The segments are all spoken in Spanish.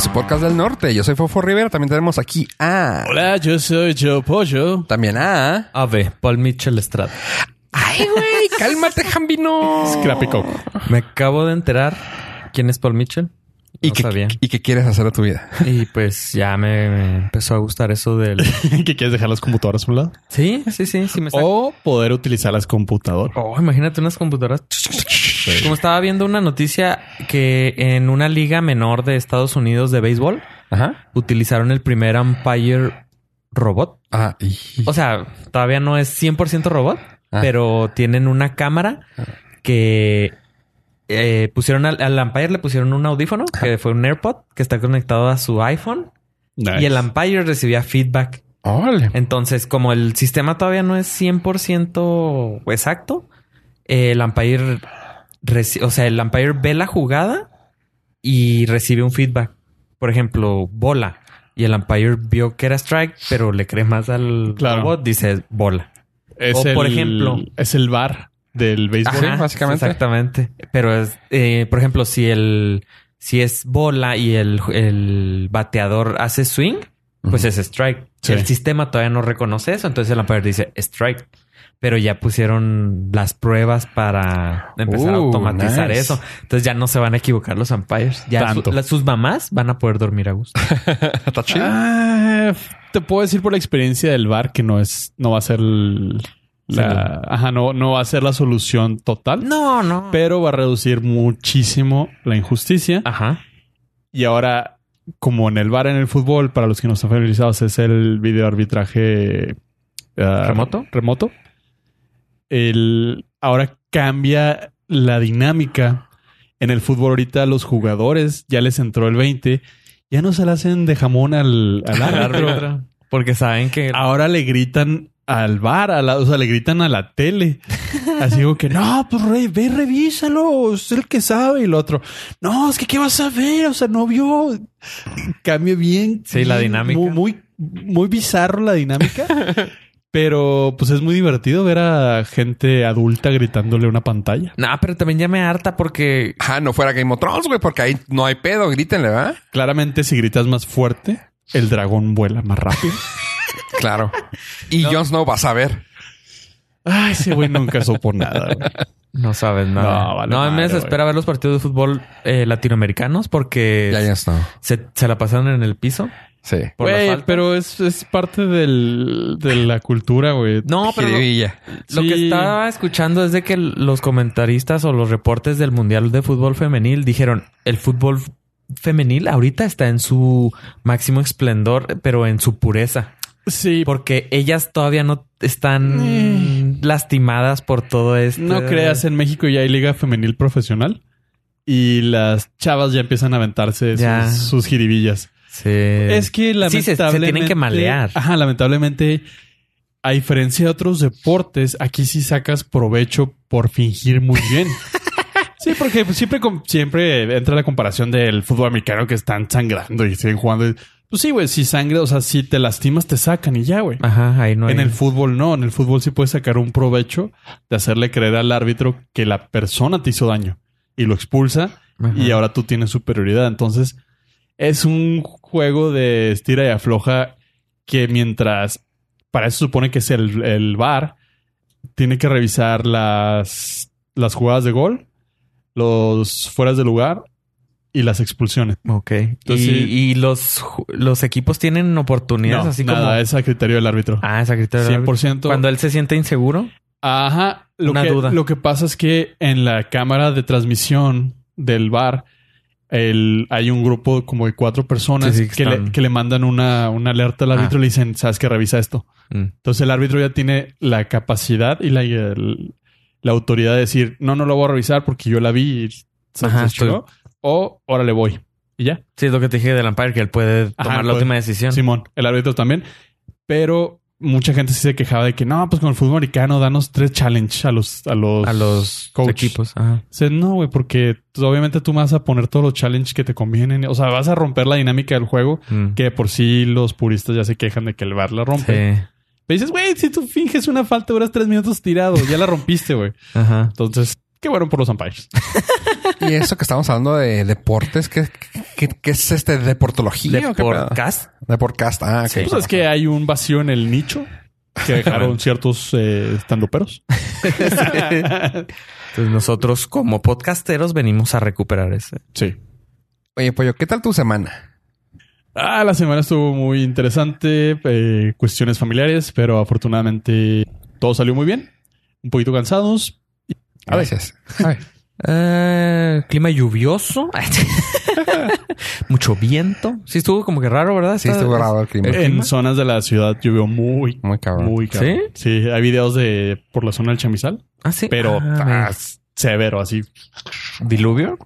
su podcast del norte. Yo soy Fofo Rivera. También tenemos aquí a. Hola, yo soy Joe Pollo. También a. Ave, Paul Mitchell Estrada. Ay, güey, cálmate, Jambino. Scrappy Coco. Me acabo de enterar quién es Paul Mitchell. ¿Y, qué, sabía. ¿Y qué quieres hacer de tu vida? Y pues ya me, me empezó a gustar eso del. ¿Que quieres dejar las computadoras a un lado? Sí, sí, sí, sí me O poder utilizar las computadoras. Oh, imagínate unas computadoras. Como estaba viendo una noticia que en una liga menor de Estados Unidos de béisbol Ajá. utilizaron el primer umpire robot. Ah, y... O sea, todavía no es 100% robot, Ah. pero tienen una cámara que eh, pusieron al, al umpire le pusieron un audífono que fue un AirPod que está conectado a su iPhone Nice. y el umpire recibía feedback. Órale. Entonces, como el sistema todavía no es 100% exacto, el umpire, o sea, el umpire ve la jugada y recibe un feedback. Por ejemplo, bola. Y el umpire vio que era strike, pero le cree más al Claro. robot, dice bola. Es o, por el- ejemplo- Es el bar del béisbol. Ajá. básicamente. Exactamente. Pero es, eh, por ejemplo, si el si es bola y el, el bateador hace swing, pues es strike. Sí. El sistema todavía no reconoce eso, entonces el umpire dice strike. Pero ya pusieron las pruebas para empezar a Uh, automatizar nice. eso. Entonces ya no se van a equivocar los umpires. Ya su- sus mamás van a poder dormir a gusto. Está chido. Ah, te puedo decir por la experiencia del bar que no es, no va a ser el- la, ajá, no, no va a ser la solución total, No, no. pero va a reducir muchísimo la injusticia. Ajá. Y ahora, como en el bar en el fútbol, para los que no están familiarizados, es el video arbitraje ah, ¿Remoto? Remoto. El, ahora cambia la dinámica. En el fútbol ahorita los jugadores ya les entró el 20. Ya no se le hacen de jamón al, al árbitro. Porque saben que Ahora le gritan al bar, a la- o sea, le gritan a la tele. Así como que, no, pues re- ve, revísalo, es el que sabe. Y el otro, no, es que qué vas a ver, o sea, no vio. Cambia bien. Sí, la dinámica. Muy, muy, muy bizarro la dinámica. Pero pues es muy divertido ver a gente adulta gritándole a una pantalla. No, pero también ya me harta porque Ah, no fuera Game of Thrones, güey, porque ahí no hay pedo. Grítenle, ¿verdad? Claramente, si gritas más fuerte, el dragón vuela más rápido. Claro. Y Jon Snow va a saber. Ay, ese güey nunca supo nada. güey. no sabes nada. No, vale No, a mí me desespera ver los partidos de fútbol eh, latinoamericanos porque Ya, se, se la pasaron en el piso. Sí. Por la Güey, falta. pero es, es parte del, de la cultura, güey. No, pero lo, Jiribilla. lo que Sí. estaba escuchando es de que los comentaristas o los reportes del Mundial de Fútbol Femenil dijeron el fútbol femenil ahorita está en su máximo esplendor, pero en su pureza. Sí, Porque ellas todavía no están Eh. lastimadas por todo esto. no creas, en México ya hay liga femenil profesional y las chavas ya empiezan a aventarse Ya. sus, sus jiribillas. Sí. Es que Sí, se- se lamentablemente... tienen que malear. Ajá, lamentablemente, a diferencia de otros deportes, aquí sí sacas provecho por fingir muy bien. Sí, porque pues, siempre, siempre entra la comparación del fútbol americano que están sangrando y siguen jugando. Pues sí, güey, si sangre, o sea, si te lastimas, te sacan y ya, güey. Ajá, ahí no hay. En el fútbol no, en el fútbol sí puedes sacar un provecho de hacerle creer al árbitro que la persona te hizo daño y lo expulsa Ajá. y ahora tú tienes superioridad. Entonces es un juego de estira y afloja que mientras para eso supone que es el, el VAR, tiene que revisar las, las jugadas de gol, los fueras de lugar y las expulsiones. Ok. Entonces, y, y los, los equipos tienen oportunidades No, así nada, como. es a criterio del árbitro. Ah, esa criterio del árbitro. 100%. Cuando él se siente inseguro. Ajá. Lo Una que, duda. Lo que pasa es que en la cámara de transmisión del bar el, hay un grupo como de cuatro personas Sí, sí, que le, que le mandan una, una alerta al árbitro Ah. y le dicen, sabes que revisa esto. Mm. Entonces el árbitro ya tiene la capacidad y la, el- la autoridad de decir, no, no lo voy a revisar porque yo la vi y se Ajá, se chingó". O ahora le voy. Y ya. Sí, es lo que te dije del umpire, que él puede Ajá, tomar la puede. última decisión. Simón, el árbitro también. Pero mucha gente sí se quejaba de que no, pues con el fútbol americano danos tres challenge a los, a los, a los equipos. Ajá. No, güey, porque pues, obviamente tú vas a poner todos los challenges que te convienen. O sea, vas a romper la dinámica del juego, Mm. que de por sí los puristas ya se quejan de que el bar la rompe. Sí. Pero dices, güey, si tú finges una falta, duras tres minutos tirado, ya la rompiste, güey. Ajá. Entonces, qué bueno por los umpires. Y eso que estamos hablando de deportes, ¿qué, ¿Qué, qué es este? ¿Deportología? De o qué pedo? podcast. De podcast. Ah. Sí. Pues es que hay un vacío en el nicho que dejaron ciertos eh, estandoperos. Entonces nosotros como podcasteros venimos a recuperar ese. Sí. Oye, Pollo, ¿qué tal tu semana? Ah, la semana estuvo muy interesante. eh, cuestiones familiares, pero afortunadamente todo salió muy bien. Un poquito cansados. A veces. A ver. Eh, clima lluvioso. Mucho viento. Sí estuvo como que raro, ¿verdad? Sí, estuvo raro el clima. En zonas de la ciudad llovió muy, Muy cabrón. muy cabrón. Sí, hay videos de por la zona del chamizal, Ah, sí. pero Ah, ah, severo, así. diluvio.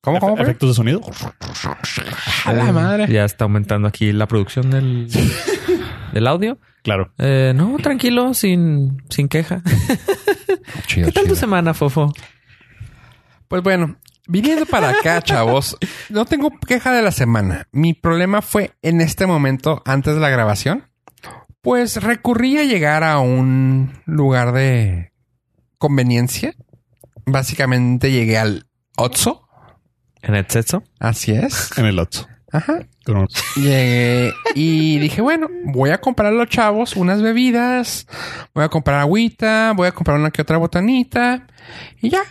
¿Cómo, cómo? Efe- efectos de sonido. A la madre. Ya está aumentando aquí la producción del, del audio. Claro. Eh, no, tranquilo, sin, sin queja. Chido, ¿Qué tal tu semana, Fofo? Pues bueno, viniendo para acá, chavos, no tengo queja de la semana. Mi problema fue en este momento, antes de la grabación, pues recurrí a llegar a un lugar de conveniencia. Básicamente llegué al Otso. ¿En el sexo? Así es. En el otro. Ajá. Con- Llegué y dije, bueno, voy a comprar a los chavos unas bebidas, voy a comprar agüita, voy a comprar una que otra botanita y ya.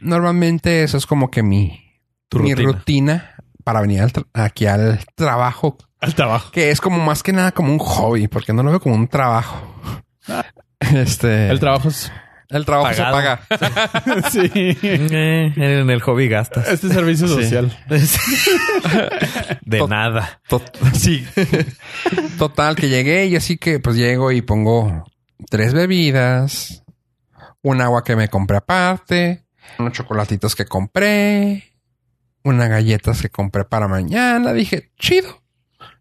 Normalmente eso es como que mi, mi rutina. rutina para venir al aquí al trabajo, Al trabajo. que es como más que nada como un hobby, porque no lo veo como un trabajo. Este, El trabajo es. el trabajo se paga. sí. Eh, en el hobby gastas. Este servicio social. De Tot- nada. Tot- sí. Total, que llegué y así que pues llego y pongo tres bebidas, un agua que me compré aparte, unos chocolatitos que compré, unas galletas que compré para mañana. Dije, chido.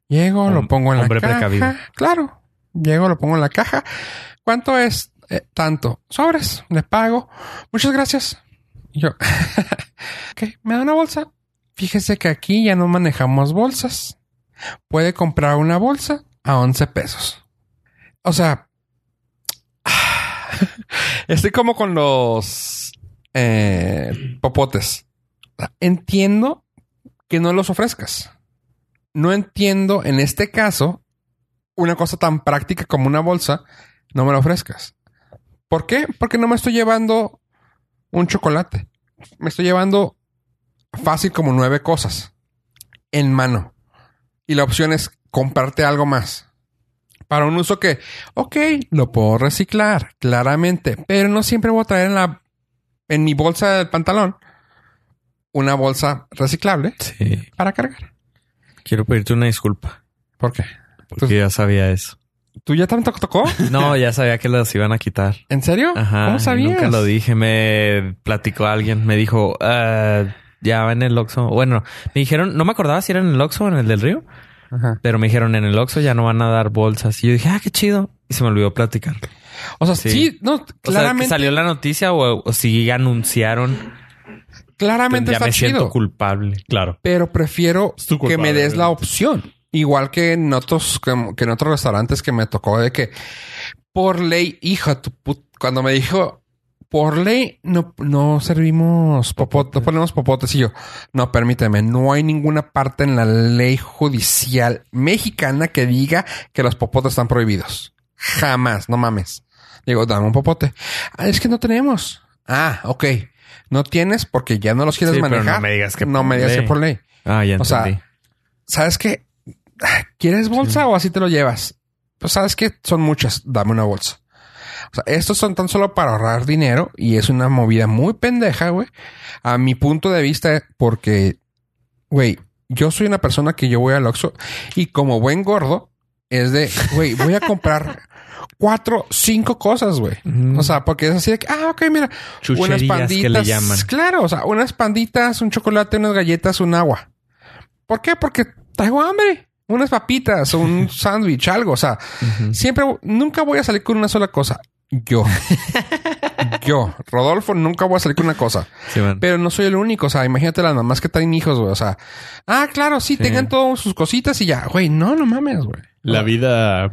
Llego, lo pongo en la caja. precavido. Claro. Llego, lo pongo en la caja. ¿Cuánto es? Eh, tanto. Sobres. Le pago. Muchas gracias. Y yo, ok, ¿me da una bolsa? Fíjese que aquí ya no manejamos bolsas. Puede comprar una bolsa a 11 pesos. O sea, estoy como con los eh, popotes. Entiendo que no los ofrezcas. No entiendo en este caso una cosa tan práctica como una bolsa, no me la ofrezcas. ¿Por qué? Porque no me estoy llevando un chocolate. Me estoy llevando fácil como nueve cosas en mano. Y la opción es comprarte algo más. Para un uso que, ok, lo puedo reciclar, claramente, pero no siempre voy a traer en la, en mi bolsa del pantalón una bolsa reciclable Sí. para cargar. Quiero pedirte una disculpa. ¿Por qué? Porque ya sabía eso. ¿Tú ya también te tocó? No, ya sabía que las iban a quitar. ¿En serio? Ajá. ¿Cómo sabías? Nunca lo dije. Me platicó alguien. Me dijo, "Ah, ya en el Oxxo. Bueno, me dijeron, no me acordaba si era en el Oxxo o en el del Río, Ajá. pero me dijeron en el Oxxo ya no van a dar bolsas. Y yo dije, ah, qué chido. Y se me olvidó platicar. O sea, sí, Sí. no, O sea, que claramente, salió la noticia o, o si anunciaron, claramente ya está me siento culpable. Claro. pero prefiero que me des la opción. Igual que en otros, que, que en otros restaurantes que me tocó de que por ley, hija, tu put- cuando me dijo por ley no, no servimos popotes, no ponemos popotes y yo, no, permíteme, no hay ninguna parte en la ley judicial mexicana que diga que los popotes están prohibidos. Jamás, no mames. Digo, dame un popote. Ah, es que no tenemos. Ah, ok. No tienes porque ya no los quieres Sí, pero manejar. no me digas que no por me digas que ley. por ley. Ah, ya O sea, entendí. ¿Sabes qué? ¿Quieres bolsa o así te lo llevas? Pues sabes que son muchas. Dame una bolsa. O sea, estos son tan solo para ahorrar dinero y es una movida muy pendeja, güey. A mi punto de vista, porque, güey, yo soy una persona que yo voy al Oxxo y como buen gordo es de, güey, voy a comprar cuatro, cinco cosas, güey. Mm. O sea, porque es así de que, ah, ok, mira, unas panditas. que le llaman. Claro, o sea, unas panditas, un chocolate, unas galletas, un agua. ¿Por qué? Porque traigo hambre. Unas papitas, un sándwich, algo. O sea, siempre, nunca voy a salir con una sola cosa. Yo. Yo, Rodolfo, nunca voy a salir con una cosa. Sí. Pero no soy el único. O sea, imagínate las mamás que traen hijos, güey. O sea, ah, claro, sí, Sí. tengan todas sus cositas y ya. Güey, no, no mames, güey. La vida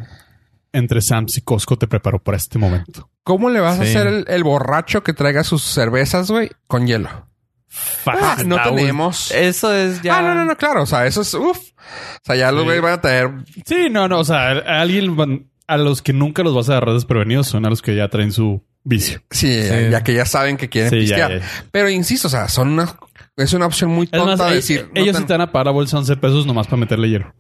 entre Sam's y Costco te preparó para este momento. ¿Cómo le vas a hacer el, el borracho que traiga sus cervezas, güey, con hielo? Ah, no tenemos. Eso es ya. Ah, no, no, no, claro. O sea, eso es uff. O sea, ya los güeyes van a tener. Sí, no, no. O sea, a alguien van- a los que nunca los vas a agarrar desprevenidos son a los que ya traen su vicio. Sí, Sí. ya que ya saben que quieren ya, pistear. ya. Pero insisto, o sea, son una. Es una opción muy tonta de e- decir. no ellos ten- sí te van a pagar la bolsa 11 pesos nomás para meterle hielo.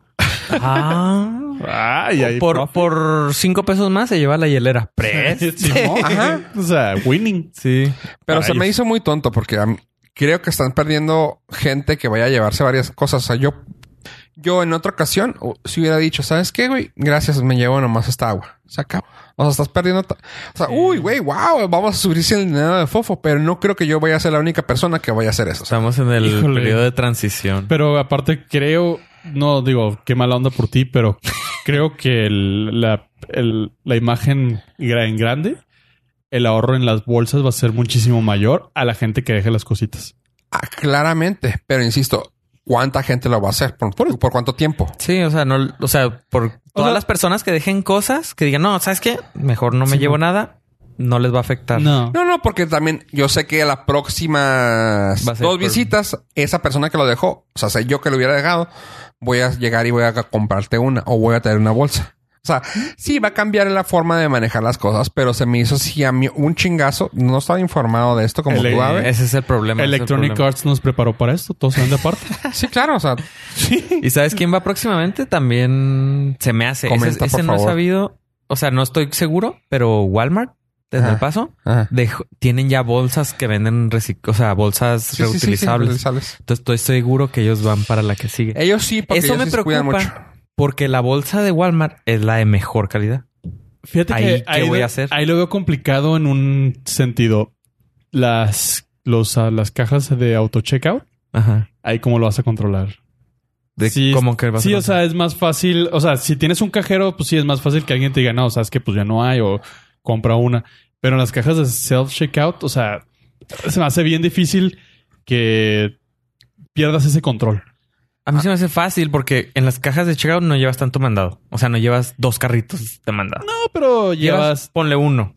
Ah. Ay, por, cinco pesos más se lleva la hielera. Simón. Ajá. O sea, winning. Sí. Pero para se me hizo muy tonto porque mí- creo que están perdiendo gente que vaya a llevarse varias cosas. O sea, yo, yo en otra ocasión o- si hubiera dicho, ¿sabes qué, güey? Gracias, me llevo nomás esta agua. Se acabó. O sea, estás perdiendo. O sea, uy, güey, wow, vamos a subirse el dinero de fofo, pero no creo que yo vaya a ser la única persona que vaya a hacer eso. Estamos en el Híjole. periodo de transición. Pero aparte creo, no digo, qué mala onda por ti, pero creo que el- la, el- la imagen en grande, el ahorro en las bolsas va a ser muchísimo mayor a la gente que deje las cositas. ah, claramente, pero insisto, ¿cuánta gente lo va a hacer? ¿Por, por, por cuánto tiempo? Sí, o sea, no, o sea, por todas sea- las personas que dejen cosas, que digan, no, ¿sabes qué? Mejor no me Sí, llevo no. nada, no les va a afectar. No. No, no, porque también yo sé que a la próxima Va a ser dos por- visitas, esa persona que lo dejó, o sea, sé yo que lo hubiera dejado, voy a llegar y voy a comprarte una o voy a tener una bolsa. O sea, sí va a cambiar la forma de manejar las cosas, pero se me hizo así a mí un chingazo. No estaba informado de esto como El- tú, Ave. Ese es el problema. el Electronic problema. Arts nos preparó para esto, todos se van de aparte. Sí, claro, o sea, ¿Y sabes quién va próximamente? También se me hace. Comenta, ese ese por no he sabido. O sea, no estoy seguro, pero Walmart, desde Ajá. el paso, dejó- tienen ya bolsas que venden, recic- o sea, bolsas Sí, sí, sí, sí, reutilizables. reutilizables. Entonces estoy seguro que ellos van para la que sigue. Ellos sí, porque Eso ellos me sí se cuidan preocupa. mucho. Porque la bolsa de Walmart es la de mejor calidad. Fíjate Ahí, que ¿qué ahí voy lo- a hacer? Ahí lo veo complicado en un sentido. Las, los, ah, las cajas de auto checkout, Ajá. ahí cómo lo vas a controlar. De Sí, cómo que vas Sí, a o sea, es más fácil. O sea, si tienes un cajero, pues sí, es más fácil que alguien te diga, no, sabes que pues ya no hay o compra una. Pero en las cajas de self-checkout, o sea, se me hace bien difícil que pierdas ese control. A mí se me hace fácil porque en las cajas de checkout no llevas tanto mandado. O sea, no llevas dos carritos de mandado. No, pero llevas, llevas. ponle uno.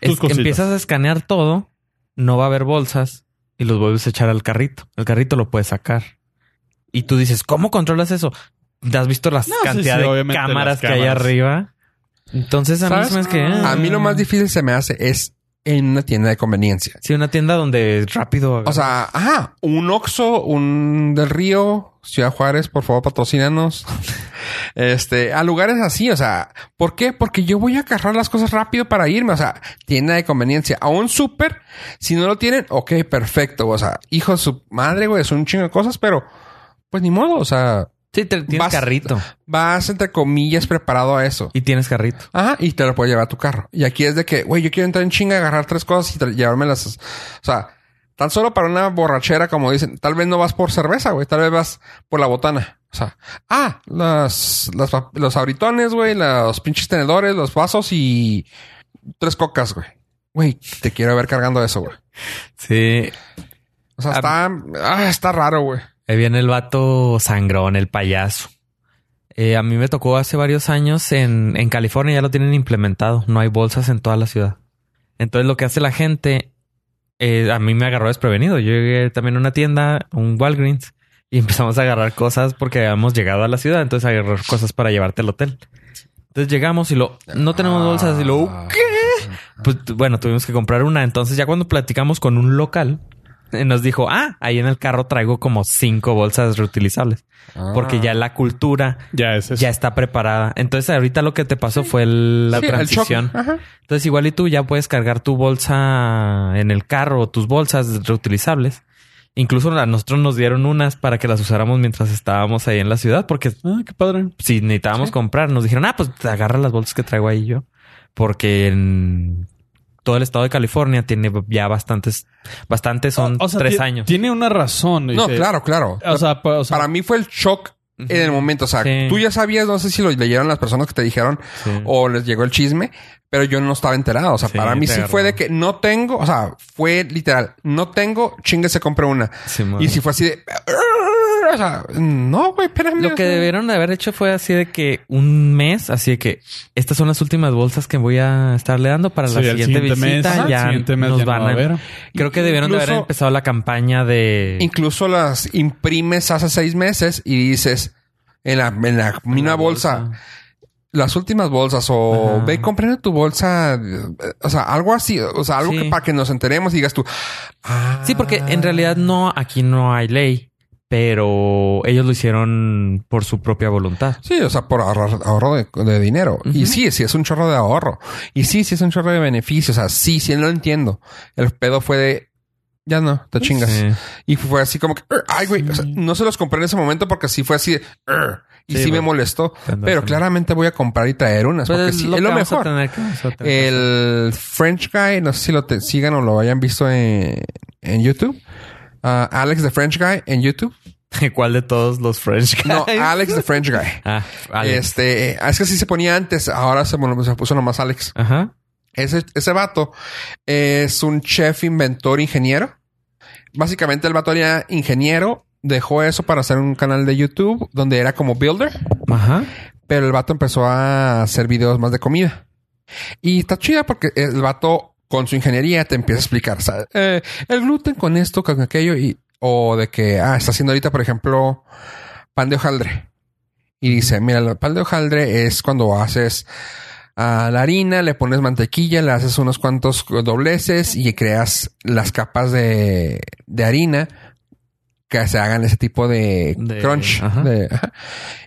tus Es- cositas. empiezas a escanear todo, no va a haber bolsas y los vuelves a echar al carrito. El carrito lo puedes sacar. Y tú dices, ¿cómo controlas eso? ¿Te has visto las No, sí, cantidad sí, de cámaras las que hay arriba? Entonces a mí ¿Sabes? se me hace que... A mí lo más difícil se me hace es en una tienda de conveniencia. Sí, una tienda donde rápido... O sea, ajá, un Oxxo, un del Río, Ciudad Juárez, por favor, patrocínanos. este, a lugares así, o sea, ¿por qué? Porque yo voy a agarrar las cosas rápido para irme, o sea, tienda de conveniencia. A un súper, si no lo tienen, ok, perfecto, o sea, hijo de su madre, güey, es un chingo de cosas, pero pues ni modo, o sea, sí, te, tienes vas- carrito. vas entre comillas preparado a eso. Y tienes carrito. Ajá, y te lo puedes llevar a tu carro. Y aquí es de que, güey, yo quiero entrar en chinga, agarrar tres cosas y llevármelas. O sea, tan solo para una borrachera, como dicen, tal vez no vas por cerveza, güey, tal vez vas por la botana. O sea, ah, las, los abritones, güey, los pinches tenedores, los vasos y tres cocas, güey. Güey, te quiero ver cargando eso, güey. Sí. O sea, Ah, está, ah, está raro, güey. Ahí viene el vato sangrón, el payaso. Eh, a mí me tocó hace varios años en, en California, ya lo tienen implementado. No hay bolsas en toda la ciudad. Entonces lo que hace la gente, eh, a mí me agarró desprevenido. Yo llegué también a una tienda, un Walgreens, y empezamos a agarrar cosas porque habíamos llegado a la ciudad. Entonces a agarrar cosas para llevarte al hotel. Entonces llegamos y lo, no tenemos bolsas y lo, Ah. ¿qué? Pues bueno, tuvimos que comprar una. Entonces ya cuando platicamos con un local, nos dijo, ah, ahí en el carro traigo como cinco bolsas reutilizables. Porque ya la cultura Ya es eso. ya está preparada. Entonces ahorita lo que te pasó fue el- la Sí, transición. Entonces igual y tú ya puedes cargar tu bolsa en el carro o tus bolsas reutilizables. Incluso a nosotros nos dieron unas para que las usáramos mientras estábamos ahí en la ciudad, porque Ah, qué padre. si necesitábamos Sí. comprar, nos dijeron, ah, pues te agarra las bolsas que traigo ahí yo. Porque en todo el estado de California tiene ya bastantes, bastantes son O- o sea, tres años. Tiene una razón. No, claro, claro. O sea, pa- o sea, Para mí fue el shock en el momento. O sea, Sí. tú ya sabías, no sé si lo leyeron las personas que te dijeron Sí. o les llegó el chisme, pero yo no estaba enterado. O sea, Sí, para mí sí agarró. fue de que no tengo, o sea, fue literal, no tengo, chingue se compre una. Y si fue así de. O sea, no, güey, espérame. Lo que debieron de haber hecho fue así de que un mes, así de que estas son las últimas bolsas que voy a estarle dando para la Sí, siguiente siguiente visita. mes, ya el siguiente mes nos ya no van va a haber. Creo que debieron de haber empezado la campaña de Incluso las imprimes hace seis meses y dices en la, en la misma la bolsa, las últimas bolsas o Ajá. ve comprando tu bolsa, o sea, algo así, o sea, algo Sí. que para que nos enteremos y digas tú, ah, Sí, porque en realidad no, aquí no hay ley, pero ellos lo hicieron por su propia voluntad. Sí, o sea, por ahorrar, ahorro de, de dinero. Y sí, sí es un chorro de ahorro. Y sí, sí es un chorro de beneficios. O sea, sí, sí lo entiendo. El pedo fue de, ya no, te chingas. Sí. Y fue así como que, ay, güey, o sea, no se los compré en ese momento porque sí fue así de, y sí, Sí, me molestó. Tendrás Pero claramente voy a comprar y traer unas Pues porque es sí, lo es lo mejor. tener. El French Guy, no sé si lo te- sigan o lo hayan visto en, en YouTube. Ah, Alex the French Guy en YouTube. ¿Cuál de todos los French guys? No, Alex the French Guy. Ah, Alex. Este, es que así se ponía antes, ahora se puso nomás Alex. Ajá. Ese, ese vato es un chef, inventor, ingeniero. Básicamente el vato era ingeniero, dejó eso para hacer un canal de YouTube donde era como builder, Ajá. pero el vato empezó a hacer videos más de comida. Y está chida porque el vato con su ingeniería te empieza a explicar, o sea, eh, el gluten con esto, con aquello, y, o de que, ah, está haciendo ahorita, por ejemplo, pan de hojaldre. Y dice, mira, el pan de hojaldre es cuando haces a la harina, le pones mantequilla, le haces unos cuantos dobleces y creas las capas de, de harina que se hagan ese tipo de, De- crunch. ajá. de- ajá.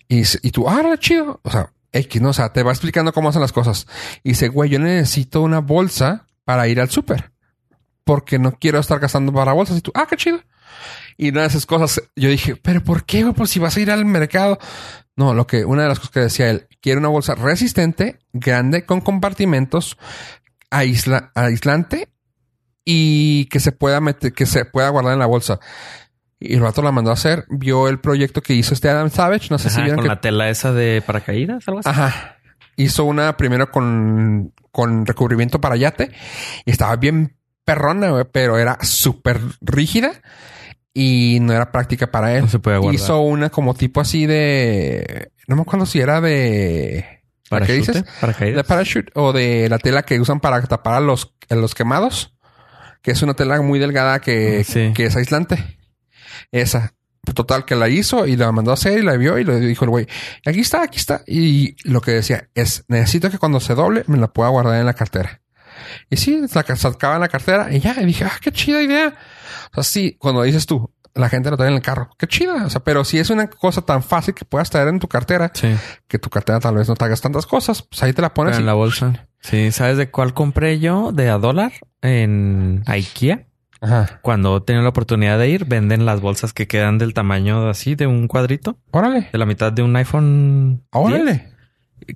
y, y tú, ah, era chido. O sea, X, ¿no? O sea, te va explicando cómo hacen las cosas. Y dice, güey, yo necesito una bolsa para ir al súper. Porque no quiero estar gastando para bolsas. Y tú, ah, qué chido. Y una de esas cosas, yo dije, pero ¿por qué, güey? Pues si vas a ir al mercado. No, lo que, una de las cosas que decía él, quiere una bolsa resistente, grande, con compartimentos, aisla- aislante y que se pueda meter, que se pueda guardar en la bolsa. Y el vato la mandó a hacer, vio el proyecto que hizo este Adam Savage, no sé si vieron con que la tela esa de paracaídas, algo así. Ajá. Hizo una primero con, con recubrimiento para yate y estaba bien perrona, pero era súper rígida y no era práctica para él. No se puede guardar. Hizo una como tipo así de... No me acuerdo si era de... ¿Para qué dices? De Paracaídas. parachute o de la tela que usan para tapar a los, a los quemados. Que es una tela muy delgada que, Sí. que es aislante. Esa. Total, que la hizo y la mandó a hacer y la vio y le dijo el güey, aquí está, aquí está. Y lo que decía es, necesito que cuando se doble me la pueda guardar en la cartera. Y sí, la ca- sacaba en la cartera y ya, y dije, ah, qué chida idea. O sea, sí, cuando dices tú, la gente lo trae en el carro, qué chida. O sea, pero si es una cosa tan fácil que puedas traer en tu cartera, Sí. que tu cartera tal vez no te hagas tantas cosas, pues ahí te la pones. Pero en y- la bolsa. Sí, ¿sabes de cuál compré yo? De a dólar en IKEA. Ajá. Cuando tenía la oportunidad de ir, venden las bolsas que quedan del tamaño así de un cuadrito, Órale. de la mitad de un iPhone. 10. Órale.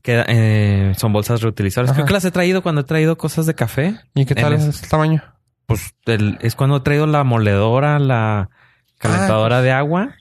Eh, son bolsas reutilizables. Ajá. Creo que las he traído cuando he traído cosas de café. ¿Y qué tal es el tamaño? Pues el- es cuando he traído la moledora, la calentadora de agua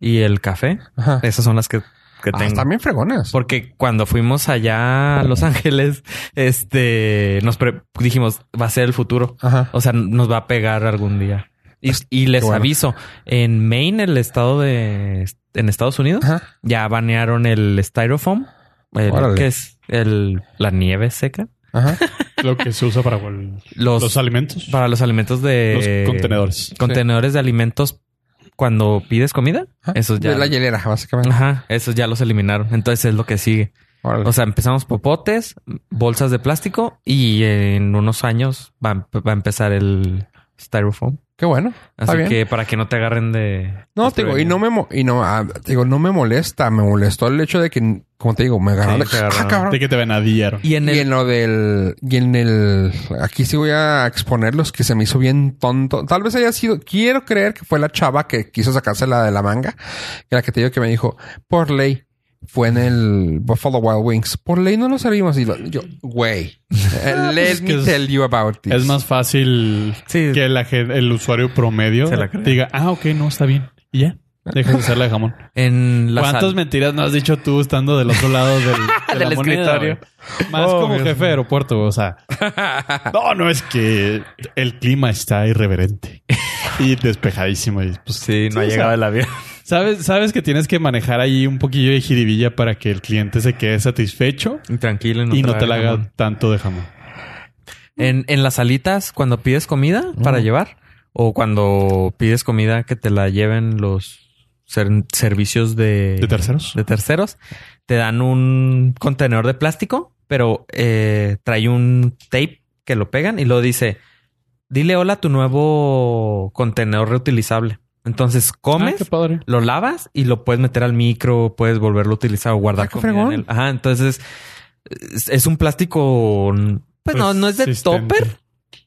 y el café. Ajá. Esas son las que, que Ah, tengo. están bien fregonas. Porque cuando fuimos allá a Los Ángeles, este, nos pre- dijimos, va a ser el futuro. Ajá. O sea, nos va a pegar algún día. Y, y les bueno. aviso, en Maine, el estado de, en Estados Unidos, Ajá. ya banearon el styrofoam. El, que es el, la nieve seca. Ajá. Lo que se usa para el- Los, los alimentos. para los alimentos de... los contenedores. Contenedores de alimentos cuando pides comida. Ajá. Esos ya... De la hielera, básicamente. Ajá, esos ya los eliminaron. Entonces es lo que sigue. Órale. O sea, empezamos popotes, bolsas de plástico y en unos años va a empezar el styrofoam. Qué bueno. Así bien. que para que no te agarren de... No, te digo, y no me, y no, ah, te digo, no me molesta. Me molestó el hecho de que, como te digo, me agarraron Sí, de, te agarraron. ah, cabrón. De que te venadieron. Y en Y en lo del, y en el, aquí sí voy a exponerlos que se me hizo bien tonto. Tal vez haya sido, quiero creer que fue la chava que quiso sacársela de la manga, que la que te digo que me dijo, por ley, fue en el Buffalo Wild Wings. Por ley no lo sabíamos. Y lo- yo, güey, eh, let es que me tell you about this. Es más fácil Sí. que la el usuario promedio Se la cree. diga, ah, ok, no, está bien. Y ya. Dejas de hacerla de jamón. En la ¿Cuántas sal- mentiras no has dicho tú estando del otro lado del, de Del la escritorio. Más Oh, como Dios jefe de aeropuerto, o sea. No, no es que el clima está irreverente y despejadísimo. Y, pues, Sí, no ha llegado el avión. Sabes, sabes que tienes que manejar ahí un poquillo de jiribilla para que el cliente se quede satisfecho Y tranquilo. y no te la haga jamón. tanto de jamón. En, en las salitas, cuando pides comida para llevar, o cuando pides comida que te la lleven los ser- servicios de, ¿De terceros? de terceros, te dan un contenedor de plástico, pero eh, trae un tape que lo pegan y luego dice, dile hola a tu nuevo contenedor reutilizable. Entonces Ah, comes, padre. lo lavas y lo puedes meter al micro, puedes volverlo a utilizar o guardar Ah, comida en fregón. él. Ajá, entonces es, es un plástico, pues, no, no es de Resistente. topper.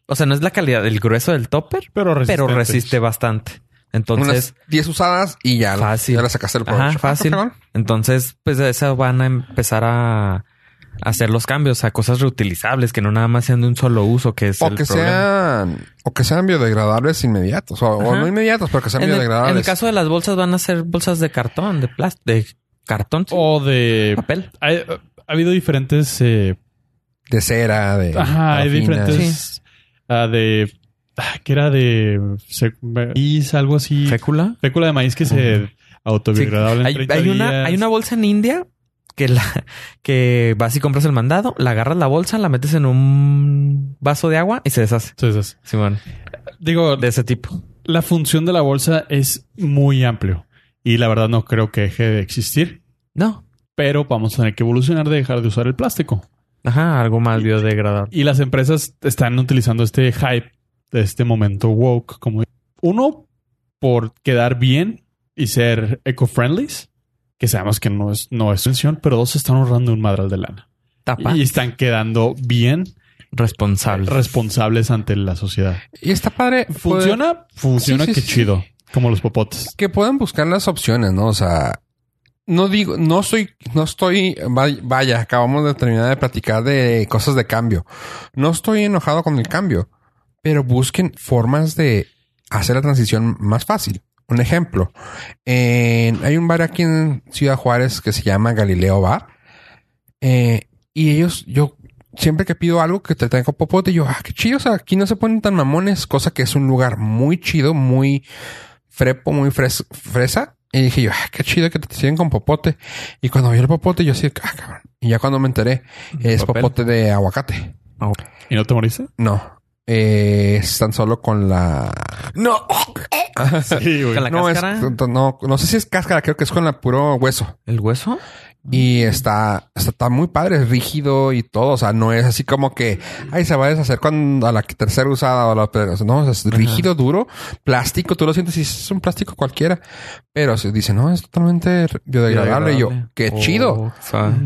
O sea, no es la calidad del grueso del topper, Pero resistente. pero resiste bastante. Entonces, Unas 10 usadas y ya, Fácil. ya le sacaste el provecho. Ajá, Ah, fácil. entonces, pues de eso van a empezar a hacer los cambios a cosas reutilizables que no nada más sean de un solo uso, que es O el que problema. sean, o que sean biodegradables inmediatos. O, no inmediatos, pero que sean En el, en biodegradables. el caso de las bolsas van a ser bolsas de cartón, de plástico, de cartón, sí, O de... papel. Ha, ha habido diferentes... eh, de cera, de. ajá, hay diferentes... ah, de... ah, que era de... maíz, algo así. Fécula. Fécula de maíz que se autobiodegradable en Hay, 30 hay una, hay una bolsa en India que la que vas y compras el mandado, la agarras la bolsa, la metes en un vaso de agua y se deshace. Entonces, Simón, digo, de ese tipo. la función de la bolsa es muy amplio. Y la verdad no creo que deje de existir. No. Pero vamos a tener que evolucionar de dejar de usar el plástico. Ajá, algo más biodegradable. Y las empresas están utilizando este hype de este momento woke como uno por quedar bien y ser eco-friendly, que sabemos que no es no es intención, pero dos están ahorrando un madral de lana Tapa. y están quedando bien Responsable. responsables ante la sociedad. Y está padre. poder- Funciona, funciona Sí, sí. chido, como los popotes. que puedan buscar las opciones, ¿no? O sea, no digo, no soy, no estoy, vay- vaya, acabamos de terminar de platicar de cosas de cambio. No estoy enojado con el cambio, pero busquen formas de hacer la transición más fácil. Un ejemplo, en- hay un bar aquí en Ciudad Juárez que se llama Galileo Bar. eh, y ellos, yo siempre que pido algo que te traigo popote, yo, ah, qué chido. O sea, aquí no se ponen tan mamones, cosa que es un lugar muy chido, muy frepo, muy fres- fresa. Y dije yo, ah, qué chido que te sirven con popote. Y cuando vi el popote, yo así, ah, cabrón. Y ya cuando me enteré, es Papel. popote de aguacate. ¿Y no te moriste? No. Eh, es tan solo con la... No. Sí, güey. Con la no, cáscara. es, no, no sé si es cáscara, creo que es con la puro hueso. ¿El hueso? Y está, está, está muy padre, es rígido y todo. O sea, no es así como que, ay, se va a deshacer cuando a la tercera usada o la pero, No, es rígido, duro, plástico. Tú lo sientes y es un plástico cualquiera. Pero se dice, no, es totalmente biodegradable. Y yo, qué Oh, chido. O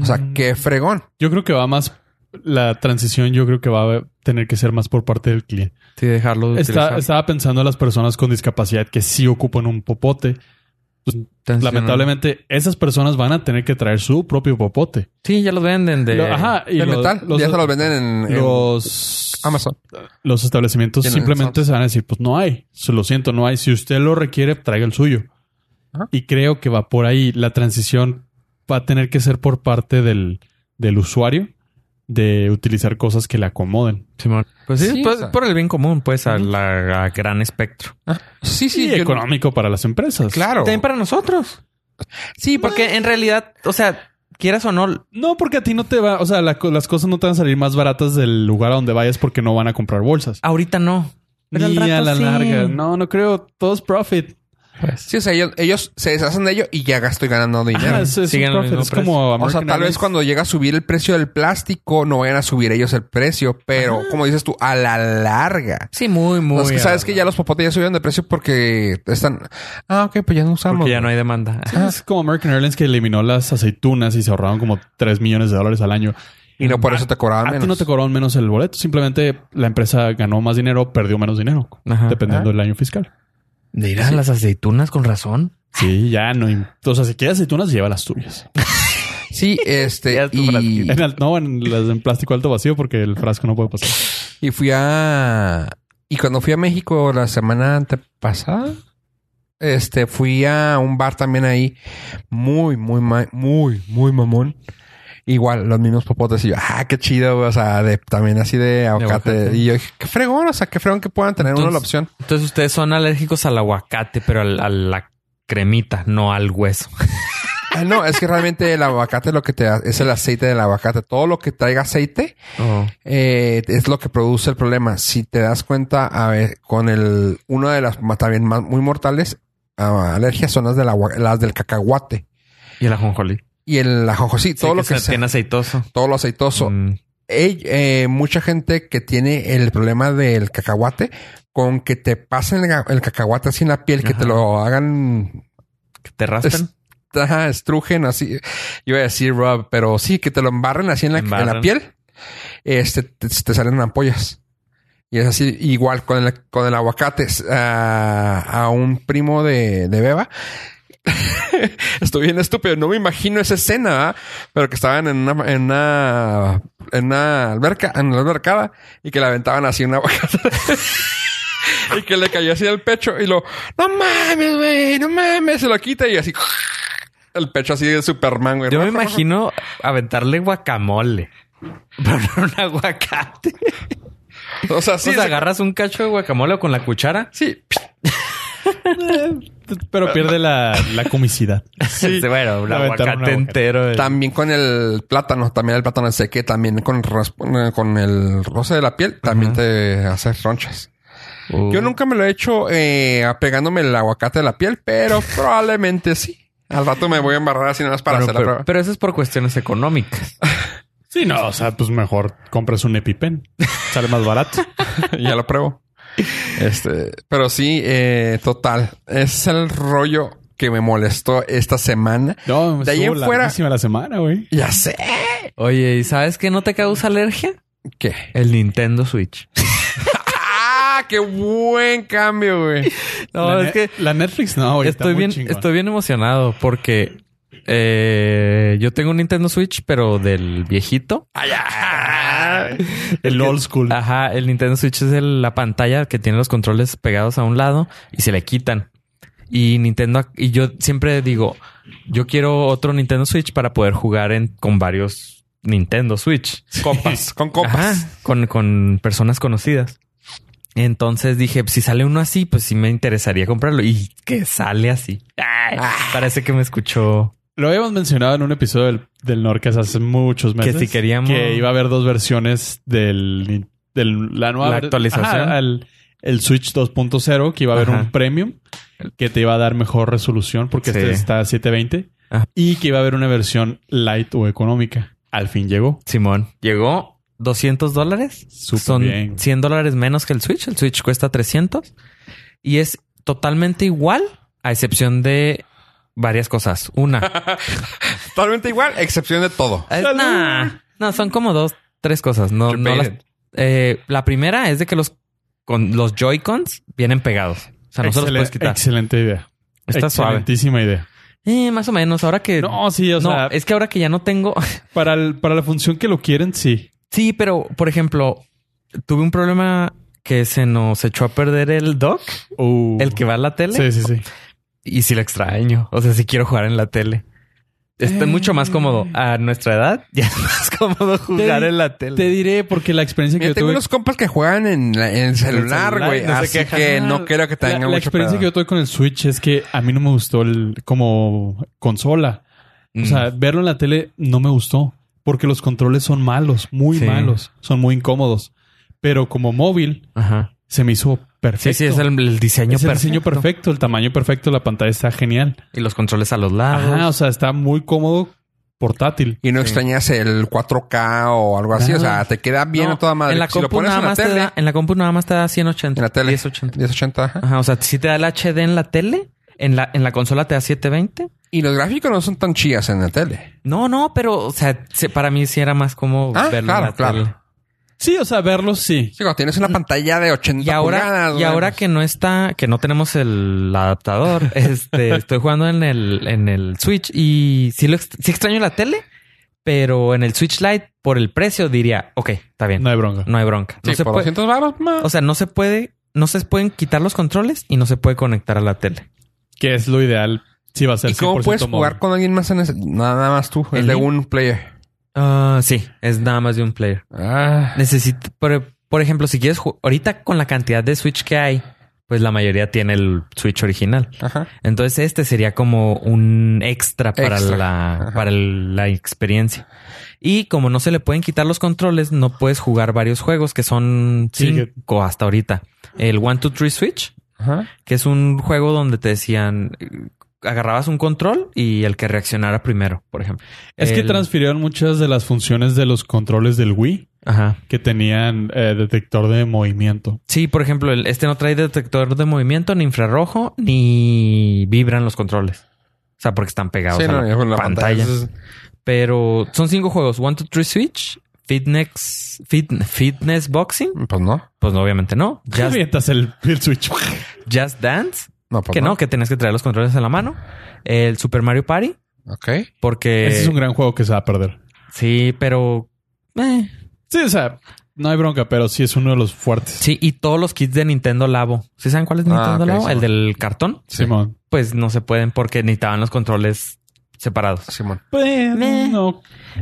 sea, qué fregón. Yo creo que va más la transición, yo creo que va a tener que ser más por parte del cliente. Sí, dejarlo de Está- estaba pensando en las personas con discapacidad que sí ocupan un popote. Transicionando. Lamentablemente, esas personas van a tener que traer su propio popote. Sí, ya los venden de... Lo- ajá, y de los, metal. los- ya se los venden en, en los- Amazon. los establecimientos simplemente se van a decir, pues no hay. Se lo siento, no hay. Si usted lo requiere, traiga el suyo. Ajá. Y creo que va por ahí. La transición va a tener que ser por parte del, del usuario de utilizar cosas que le acomoden. Simón. Pues sí, Sí, pues, o sea. por el bien común, pues, a la a gran espectro. Sí, sí. y yo- económico para las empresas. Claro. También para nosotros. Sí, porque en realidad, o sea, quieras o no, No, porque a ti no te va, o sea, la las cosas no te van a salir más baratas del lugar a donde vayas porque no van a comprar bolsas. ahorita no. Pero al Ni rato a la sí. larga. No, no creo. Todo es profit. Sí, o sea, ellos, ellos se deshacen de ello y ya estoy ganando dinero. Ajá, es, profit. como o sea, American tal vez cuando llega a subir el precio del plástico, no vayan a subir ellos el precio, pero como dices tú, a la larga. Sí, muy, muy. No, es que sabes que ya los popotes ya subieron de precio porque están. Ah, ok, pues ya no usamos. Porque ya no hay demanda. Sí, es como American Airlines que eliminó las aceitunas y se ahorraron como 3 millones de dólares al año. Y no por eso te cobraban A menos. ti no te cobraron menos el boleto. Simplemente la empresa ganó más dinero, perdió menos dinero. Ajá. Dependiendo del año fiscal. Mira, las aceitunas con razón. Sí, ya no. O sea, si quieres aceitunas, lleva las tuyas. Sí, este. Y. En el- no, en las en plástico alto vacío porque el frasco no puede pasar. y fui a. Y cuando fui a México la semana antepasada, este, fui a un bar también ahí, muy, muy, muy, muy mamón. Igual, los mismos popotes. Y yo, ah, qué chido, güey. O sea, de, también así de aguacate. aguacate. Y yo dije, qué fregón, o sea, qué fregón que puedan tener uno la Entonces- opción. Entonces ustedes son alérgicos al aguacate, pero al- a la cremita, no al hueso. Ah, no, es que realmente el aguacate lo que te da es el aceite del aguacate. Todo lo que traiga aceite Oh. eh, es lo que produce el problema. Si te das cuenta, a ver, con el, una de las ma- también más, muy mortales ah, alergias son las del agua, las del cacahuate Y el ajonjolí. Y el ajojo. Sí, todo Sí, lo que se sea, tiene aceitoso. todo lo aceitoso. Mm. Eh, mucha gente que tiene el problema del cacahuate, con que te pasen el, cacahuate así en la piel, que te lo hagan, ¿Que ¿Te ajá, estrujen así. Iba a decir Rob, pero sí, que te lo embarren así en la, en la Embarran. piel. Este, te, te salen ampollas. Y es así, igual con el, con el aguacate. a un primo de, de Beba. Estoy bien estúpido. No me imagino esa escena, ¿verdad? pero que estaban en una, en una, en una alberca, en la albercada y que le aventaban así una aguacate. y que le cayó así al pecho y lo, no mames, güey, no mames, se lo quita y así el pecho así de Superman, güey. Yo me imagino aventarle guacamole. Pero no un aguacate. O sea, sí, o sea, se- agarras un cacho de guacamole con la cuchara. sí. Pero pierde la, la comicidad. Sí. bueno, un aguacate entero. de- También con el plátano, también el plátano sé que también con, el rasp- con el roce de la piel, también te hace ronchas. Uh. Yo nunca me lo he hecho eh, apegándome el aguacate a la piel, pero probablemente sí. Al rato me voy a embarrar así nada más para Bueno, hacer la pero, prueba. pero eso es por cuestiones económicas. Sí, no, o sea, pues mejor compras un EpiPen. Sale más barato. ya lo pruebo. Este, pero sí, eh, total. Ese es el rollo que me molestó esta semana. No, De ahí en fuera- la semana, güey. Ya sé. Oye, ¿y sabes qué no te causa alergia? ¿Qué? El Nintendo Switch. ¡Ah! ¡Qué buen cambio, güey! No, la es que La Netflix no, güey. estoy muy bien, chingón. estoy bien emocionado porque eh, yo tengo un Nintendo Switch, pero del viejito. El old school. Ajá, el Nintendo Switch es el- la pantalla que tiene los controles pegados a un lado y se le quitan. Y Nintendo, y yo siempre digo, yo quiero otro Nintendo Switch para poder jugar en, con varios Nintendo Switch. Copas, con copas. Ajá, con, con personas conocidas. Entonces dije, si sale uno así, pues sí me interesaría comprarlo. Y que sale así. Ay, parece que me escuchó. Lo habíamos mencionado en un episodio del, del Norcas hace muchos meses. si queríamos- Que iba a haber dos versiones del... del la nueva... La actualización. Ajá, el, el Switch 2.0, que iba a haber Ajá. un premium que te iba a dar mejor resolución porque Sí. este está a 720. Ajá. Y que iba a haber una versión light o económica. Al fin llegó. Simón, llegó 200 dólares. Son bien. 100 dólares menos que el Switch. El Switch cuesta 300 y es totalmente igual, a excepción de varias cosas. Una, Totalmente igual, excepción de todo. es- nah, no, son como dos, tres cosas. No, no las- eh, la primera es de que los, con los Joy-Cons vienen pegados. O sea, no se los Excelen- puedes quitar. Excelente idea. Está suave. Excelentísima idea. Eh, más o menos. Ahora que. No, sí, o no, sea, es que ahora que ya no tengo. para, el- para la función que lo quieren, sí. sí, pero por ejemplo, tuve un problema que se nos echó a perder el dock, Uh. el que va a la tele. Sí, sí, sí. Y sí lo extraño. O sea, sí quiero jugar en la tele. Está Eh. mucho más cómodo. A nuestra edad ya es más cómodo jugar en la tele. Te diré porque la experiencia que Mira, yo tengo tuve... unos compas que juegan en, la- en el celular, güey. no así que Ah, no creo que tenga la, la experiencia pedo. que yo tuve con el Switch es que a mí no me gustó el como consola. Mm. O sea, verlo en la tele no me gustó porque los controles son malos, muy Sí. malos, son muy incómodos. Pero como móvil Ajá. se me hizo perfecto. Sí, sí, es el, el diseño Es el perfecto. diseño perfecto, el tamaño perfecto, la pantalla está genial. Y los controles a los lados. Ajá, o sea, está muy cómodo, portátil. Y no extrañas el 4K o algo así. O sea, te queda bien No, a toda madre. En la si lo compu pones nada en la más te da, en la compu nada más te da 180. en la tele, 1080. 1080, ajá. Ajá, o sea, si te da el HD en la tele, en la, en la consola te da 720. Y los gráficos no son tan chillas en la tele. No, no, pero, o sea, se- para mí sí era más como Ah, verlo claro, en la claro. tele. Sí, o sea, verlos sí. Sí, cuando tienes una pantalla de 80 Y ahora, pulgadas. y ahora que no está, que no tenemos el adaptador, este, estoy jugando en el, en el Switch y sí lo sí extraño la tele, pero en el Switch Lite, por el precio, diría, ok, está bien, No hay bronca. no hay bronca. No sí, se por puede, 200 baros más. o sea, no se puede, no se pueden quitar los controles y no se puede conectar a la tele. Que es lo ideal. Sí va a ser ¿Y cómo 100% puedes móvil. jugar con alguien más en ese? Nada más tú. ¿En Es de un player. Ah, sí, es nada más de un player. Ah. Necesito, por, por ejemplo, si quieres, ahorita con la cantidad de Switch que hay, pues la mayoría tiene el Switch original. Ajá. Entonces este sería como un extra para Extra. la Ajá. para el- la experiencia. Y como no se le pueden quitar los controles, no puedes jugar varios juegos que son Sí, cinco hasta ahorita. El One, Two, Three Switch, Ajá. que es un juego donde te decían agarrabas un control y el que reaccionara primero, por ejemplo. Es que transfirieron muchas de las funciones de los controles del Wii Ajá. que tenían eh, detector de movimiento. Sí, por ejemplo, el, este no trae detector de movimiento, ni infrarrojo, ni vibran los controles. O sea, porque están pegados Sí, a no, la, la pantalla. pantalla. es- Pero son cinco juegos. One, two, three, switch. Fitness, fit- fitness boxing. Pues no. Pues no, obviamente no. Just, el, el Switch. Just Dance. No, pues que no, que tenés que traer los controles en la mano. El Super Mario Party. Ok. Porque... Ese es un gran juego que se va a perder. Sí, pero... eh. Sí, o sea, no hay bronca, pero sí es uno de los fuertes. Sí, y todos los kits de Nintendo Labo. ¿Sí saben cuál es Ah, Nintendo ok, Labo? sí. El del cartón. Simón. Pues no se pueden porque necesitaban los controles separados. Simón. Pues, no.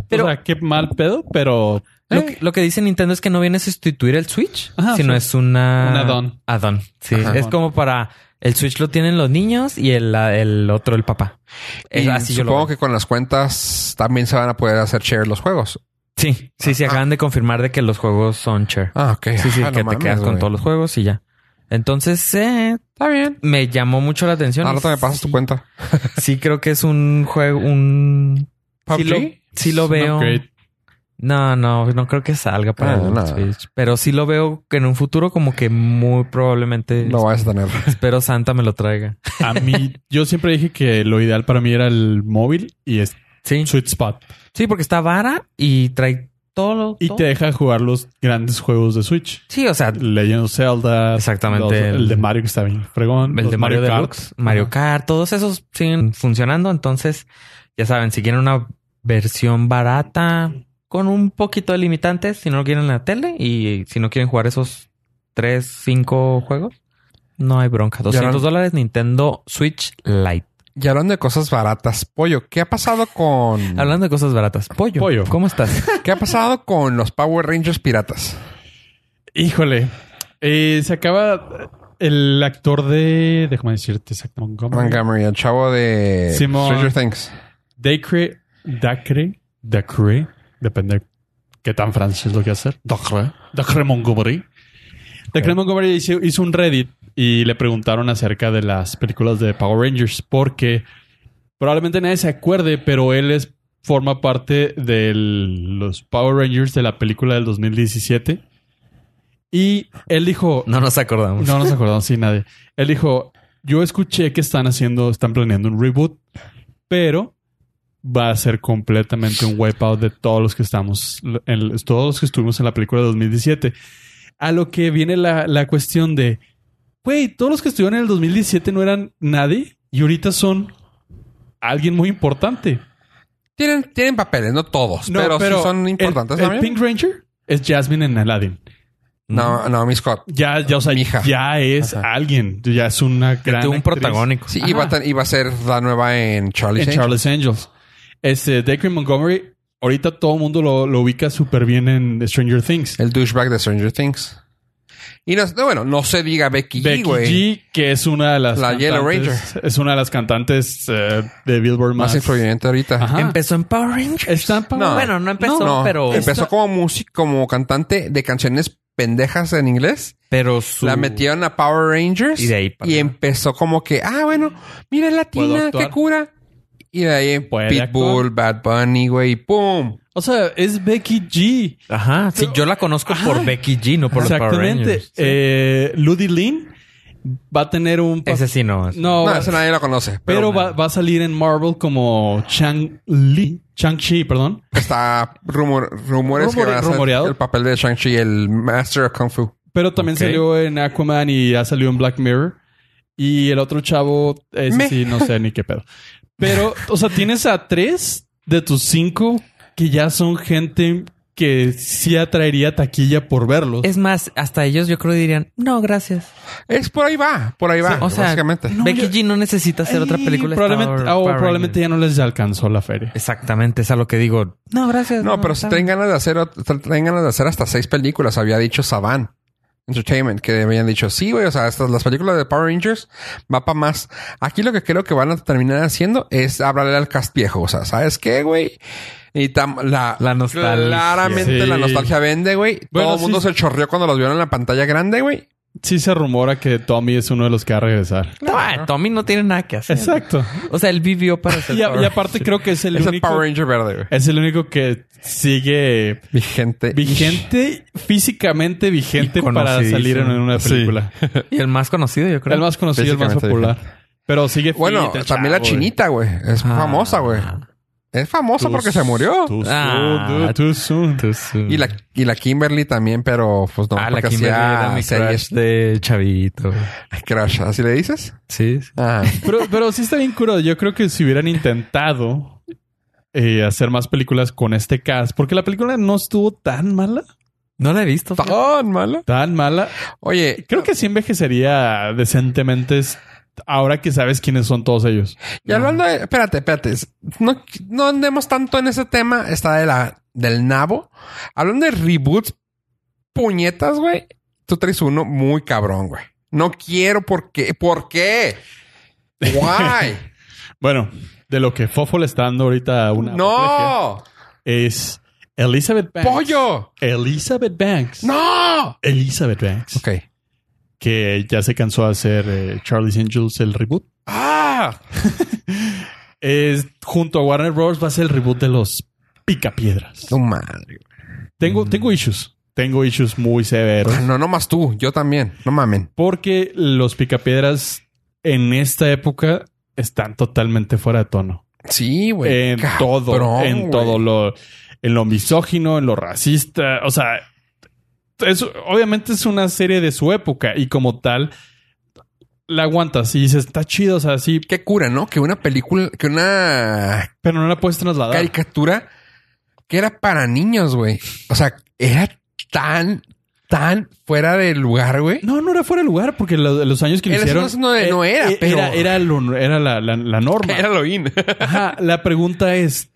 Pero- o sea, qué mal pedo, pero Lo, Eh. que, lo que dice Nintendo es que no viene a sustituir el Switch, Ajá, sino sí. es una... Un add-on. Add-on, sí. Ajá. Es como para... El Switch lo tienen los niños y el, el otro el papá. Es Y así yo lo supongo que con las cuentas también se van a poder hacer share los juegos. Sí, sí, sí. Acaban de confirmar de que los juegos son share. Ah, ok. Sí, sí, Ah, no que te mames, quedas con güey. todos los juegos y ya. Entonces, eh, Está bien. me llamó mucho la atención. Ahora y me pasas tu sí- cuenta. Sí, creo que es un juego, un... Sí lo, PUBG? sí lo es un veo. upgrade. No, no, no creo que salga para Ah, el no. Switch. Pero sí lo veo que en un futuro como que muy probablemente... Lo vas a tener. Espero Santa me lo traiga. A mí, yo siempre dije que lo ideal para mí era el móvil y es Sí. Sweet Spot. Sí, porque está vara y trae todo. lo- Y todo. te deja jugar los grandes juegos de Switch. Sí, o sea, Legend of Zelda. Exactamente. los- el, de Mario que está bien fregón. el de Mario, Kart. Deluxe, Mario Kart, todos esos siguen funcionando. Entonces, ya saben, si quieren una versión barata con un poquito de limitantes, si no lo quieren en la tele y si no quieren jugar esos 3, 5 juegos, no hay bronca. 200 no- dólares Nintendo Switch Lite. Y hablando de cosas baratas, pollo, ¿qué ha pasado con Hablando de cosas baratas. Pollo. Pollo. ¿Cómo estás? qué ha pasado con los Power Rangers piratas? Híjole. Eh, se acaba el actor de. Déjame decirte exactamente. Montgomery. Montgomery, el chavo de Simón. Stranger Things. Dacre. Dacre. Dacre. Depende qué tan francés lo que hacer. Dacre. Dacre Montgomery. Dacre Montgomery hizo, hizo un Reddit y le preguntaron acerca de las películas de Power Rangers porque probablemente nadie se acuerde, pero él es forma parte de los Power Rangers de la película del 2017. Y él dijo, No nos acordamos. no nos acordamos, sí, nadie. Él dijo, yo escuché que están haciendo, están planeando un reboot, pero va a ser completamente un wipeout de todos los que estamos, en- todos los que estuvimos en la película de 2017. A lo que viene la, la cuestión de, güey, todos los que estuvieron en el 2017 no eran nadie y ahorita son alguien muy importante. Tienen, tienen papeles, no todos, pero, sí son importantes el. Pink Ranger es Jasmine en Aladdin. No, no, mi Scott. Ya, ya, o sea, Mija. ya es Ajá. alguien, ya es una gran un actriz. protagónico. Sí, iba a, ten- iba a ser la nueva en Charlie's en Angels. Charles Angels. Este, Dacre Montgomery, ahorita todo el mundo lo, lo ubica súper bien en Stranger Things. El douchebag de Stranger Things. Y no, no, bueno, no se diga Becky, G, Becky güey. G, que es una de las La Yellow cantantes- Es una de las cantantes eh, de Billboard Más más, influyente ahorita. Ajá. Empezó en Power Rangers. Está en Power- No. Bueno, no empezó, No, pero, empezó como músico, como cantante de canciones pendejas en inglés. pero su... La metieron a Power Rangers. Y de ahí para y empezó como que, ah, bueno, mira es ¿Puedo latina, qué cura. Y de ahí ¿Puede Pitbull, Bad Bunny, güey, ¡pum! O sea, es Becky G. Ajá, sí, yo la conozco por Becky G, no por los Power Exactamente. Rangers. Sí. Eh, Ludi Lin va a tener un... Ese sí no. es- No, No, ese nadie lo conoce. pero Pero, va, va a salir en Marvel como Chang Li, Chang-Chi, perdón. está rumor, rumores que van a rumoreado. el papel de Shang-Chi, el Master of Kung Fu. Pero también salió en Aquaman y ya salió en Black Mirror. Y el otro chavo, ese Me. sí, no sé ni qué pedo. Pero, o sea, tienes a tres de tus cinco que ya son gente que sí atraería taquilla por verlos. Es más, hasta ellos yo creo dirían, no, gracias. Es por ahí va, por ahí va, o sea, básicamente. Becky G no necesita hacer otra película. Probablemente, Power- Power probablemente ya no les alcanzó la feria. Exactamente, es a lo que digo. No, gracias. No, pero si traen ganas de hacer, traen ganas de hacer hasta seis películas, había dicho Saban. Entertainment que habían dicho, sí, güey, o sea, estas, las películas de Power Rangers va para más. Aquí lo que creo que van a terminar haciendo es hablarle al cast viejo, o sea, ¿sabes qué, güey? Y tam- la, La nostalgia. Claramente Sí. la nostalgia vende, güey. Bueno, Todo el mundo sí. se chorreó cuando los vieron en la pantalla grande, güey. Sí se rumora que Tommy es uno de los que va a regresar. Ah, Tommy no tiene nada que hacer. Exacto. O sea, él vivió para ser Y, a- Power y aparte creo que es el Es el único... Power Ranger verde, güey. Es el único que sigue Vigente. vigente, físicamente vigente para salir en una Sí. película. Y el más conocido, yo creo. El más conocido, el más popular. Pero sigue Bueno, fit, el también la chinita, güey. Es Ah. famosa, güey. Es famosa Too- porque se murió. Too soon, Ah. dude, too soon. Y la, y la Kimberly también, pero pues no, ah, la porque Kimberly hacía era mi series crush de chavito. crush. ¿Así le dices? Sí. sí. Ah. Pero, pero sí está bien curado. Yo creo que si hubieran intentado eh, hacer más películas con este cast, porque la película no estuvo tan mala, No la he visto. Tan mala. tan mala. Oye, Creo que sí envejecería decentemente ahora que sabes quiénes son todos ellos. y hablando de... Espérate, espérate. No, no andemos tanto en ese tema. Está de la, del nabo. Hablando de reboots, puñetas, güey. Tú traes uno muy cabrón, güey. No quiero porque... ¿Por qué? Why? Bueno, de lo que Fofo le está dando ahorita una ¡No! es Elizabeth Banks. ¡Pollo! Elizabeth Banks. ¡No! Elizabeth Banks. Ok. Que ya se cansó de hacer eh, Charlie's Angels el reboot. ¡Ah! Es, junto a Warner Bros. va a ser el reboot de los Picapiedras. Tu madre. Tengo, tengo issues. Tengo issues muy severos. No, no más tú. Yo también. No mamen. Porque los Picapiedras en esta época están totalmente fuera de tono. Sí, güey. en Cabrón, todo, en todo lo, en lo misógino, en lo racista, o sea, es, obviamente es una serie de su época y como tal la aguantas y dices, está chido, o sea, sí, Qué cura, ¿no? Que una película, que una pero no la puedes trasladar. caricatura que era para niños, güey. O sea, era tan, tan fuera de lugar, güey. No, no era fuera de lugar porque lo- los años que Era- hicieron no- no eh, era, eh, pero- era, era, lo- era la, la- la norma. Era lo in. Ajá, la pregunta es,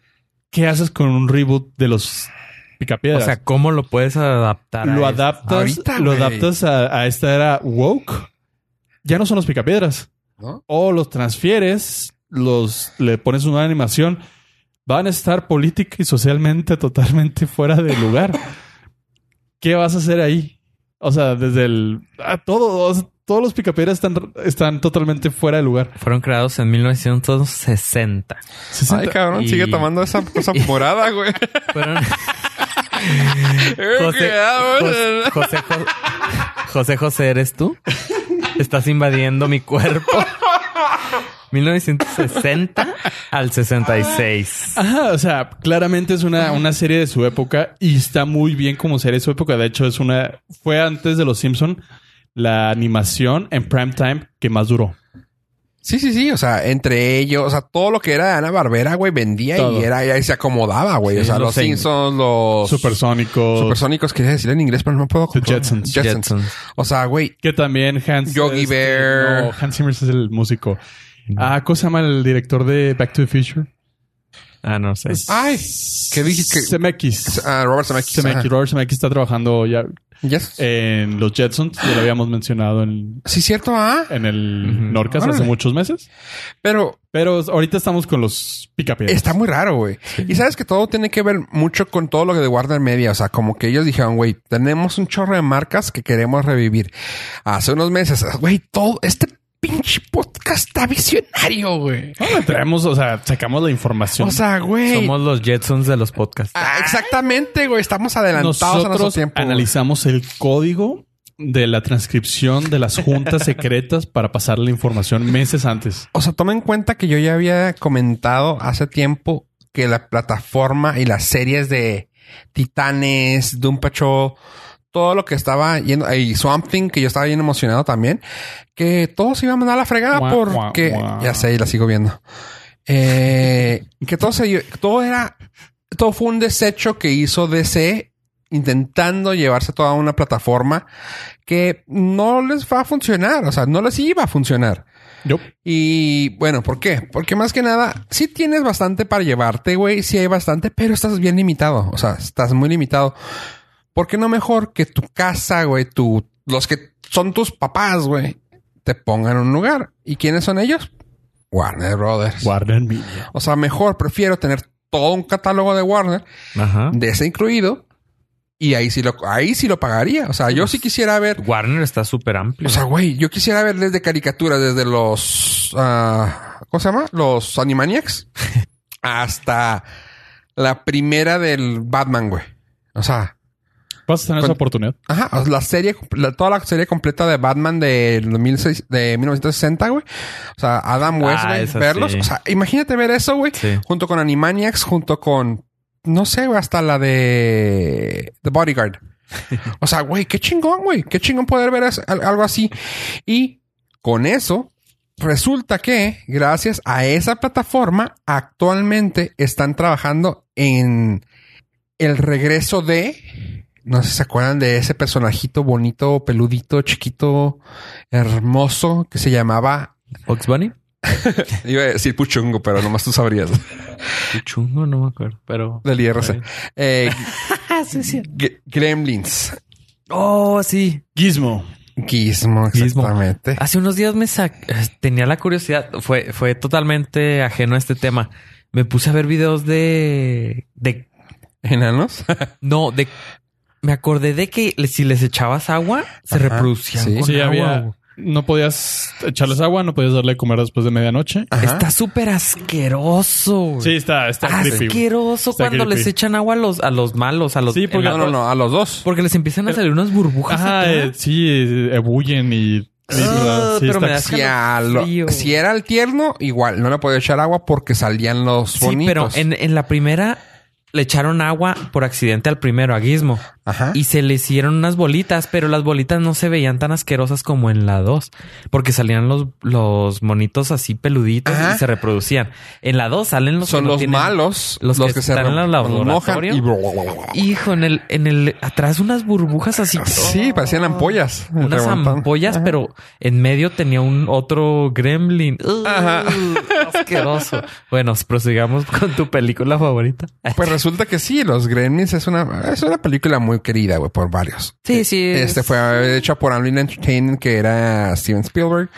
¿qué haces con un reboot de los O Picapiedras? sea, ¿cómo lo puedes adaptar? lo adaptas, Ahorita, lo adaptas a, a esta era woke. Ya no son los picapiedras. ¿No? O los transfieres, los le pones una animación, van a estar política y socialmente totalmente fuera de lugar. ¿Qué vas a hacer ahí? O sea, desde el a todos todos los picapiedras están, están totalmente fuera de lugar. Fueron creados en 1960. Ay, 60 cabrón, Y- sigue tomando esa cosa morada, güey. Fueron... Eh, José, José, José, Jo- José, José, ¿eres tú? Estás invadiendo mi cuerpo. 1960 al 66. Ajá, o sea, claramente es una, una serie de su época y está muy bien como serie de su época. De hecho, es una. Fue antes de Los Simpson la animación en prime time que más duró. Sí, sí, sí. O sea, entre ellos, o sea, todo lo que era de Ana Barbera, güey, vendía Todo. y era y ahí se acomodaba, güey. Sí, o sea, los. Simpsons, los Supersónicos. supersónicos, quería decir en inglés, pero no puedo. The Jetsons. Jetsons. O sea, güey, que también Hans. Yogi este, Bear. no, Hans Zimmer es el músico. Ah, ¿cómo se llama el director de Back to the Future? Ah, no sé. Ay, ¿qué dije que- Zemeckis. ah, Robert Zemeckis. Zemeckis. Robert Zemeckis está trabajando ya Yes. en los Jetsons. Ya lo habíamos mencionado en, Sí, cierto, ah. en el Ujú. Norcas hace muchos meses. Pero Pero ahorita estamos con los picapiedras. Está muy raro, güey. Y sabes que todo tiene que ver mucho con todo lo que de Warner Media. O sea, como que ellos dijeron, güey, tenemos un chorro de marcas que queremos revivir. Hace unos meses, güey, todo este pinche podcast está visionario, güey. No, traemos, o sea, sacamos la información. O sea, güey. Somos los Jetsons de los podcasts. Ah, exactamente, güey. Estamos adelantados a nuestro nosotros tiempo. güey. analizamos el código de la transcripción de las juntas secretas para pasar la información meses antes. O sea, toma en cuenta que yo ya había comentado hace tiempo que la plataforma y las series de Titanes, Doom Patrol, todo lo que estaba yendo, y Swamp Thing, que yo estaba bien emocionado también, que todo se iba a mandar a la fregada Guau, porque, guau, guau. ya sé, y la sigo viendo. Eh, que todo se, todo era, todo fue un desecho que hizo DC intentando llevarse toda una plataforma que no les va a funcionar, o sea, no les iba a funcionar. Y bueno, ¿por qué? Porque más que nada, sí tienes bastante para llevarte, güey. Sí hay bastante, pero estás bien limitado. O sea, estás muy limitado. ¿Por qué no mejor que tu casa, güey, tu los que son tus papás, güey, te pongan un lugar. ¿Y quiénes son ellos? Warner Brothers. Warner Media. O sea, mejor prefiero tener todo un catálogo de Warner, Ajá. de ese incluido, y ahí sí lo, ahí sí lo pagaría. O sea, yo sí quisiera ver. Warner está súper amplio. O sea, güey, yo quisiera ver desde caricaturas, desde los. ah, ¿Cómo se llama? Los Animaniacs. hasta la primera del Batman, güey. O sea, Vas a tener Con- esa oportunidad. ajá, la serie, la- toda la serie completa de Batman de, 2006 de 1960, güey. O sea, Adam West, Ah, güey, verlos. sí. O sea, imagínate ver eso, güey. Sí. Junto con Animaniacs, junto con, no sé, güey, hasta la de The Bodyguard. O sea, güey, qué chingón, güey. Qué chingón poder ver algo así. Y con eso, resulta que gracias a esa plataforma, actualmente están trabajando en el regreso de... No sé si se acuerdan de ese personajito bonito, peludito, chiquito, hermoso, que se llamaba... Bugs Bunny. Iba a decir Puchungo, pero nomás tú sabrías. Qué chungo, no me acuerdo. Pero. Del IRC. Eh, sí, Gremlins. Oh, sí. Gizmo. Gizmo, Gizmo. exactamente. Hace unos días me tenía la curiosidad. Fue, fue totalmente ajeno a este tema. Me puse a ver videos de. de. ¿Enanos? No, de. Me acordé de que si les echabas agua, se Ajá, reproducían sí. con Sí, agua. había. No podías echarles agua, no podías darle de comer después de medianoche. Ajá. Está súper asqueroso. güey. Sí, está, está creepy. Asqueroso Está cuando creepy. les echan agua a los, a los malos, a los. Sí, porque- No, no, no, a los dos. Porque les empiezan a salir unas burbujas. Ajá, eh, sí, eh, ebullen y. sí, Ah, sí, pero me Si, lo- si era el tierno, igual no le podía echar agua porque salían los Sí, bonitos. pero en, en la primera le echaron agua por accidente al primero, a Gizmo. Ajá. Y se le hicieron unas bolitas, pero las bolitas no se veían tan asquerosas como en la 2. Porque salían los, los monitos así peluditos Ajá. y se reproducían. En la 2 salen los Son que no los tienen- malos, los los, que que, se están en mojan laboratorio. y Hijo, en el, en el, atrás unas burbujas así. Sí, parecían ampollas. Unas ampollas, pero en medio tenía un otro gremlin. Ajá. Asqueroso. Bueno, prosigamos con tu película favorita. Pues resulta que sí, Los Gremlins es una, es una película muy querida, güey, por varios. Sí, sí. Este es- fue hecha por Amblin Entertainment, que era Steven Spielberg.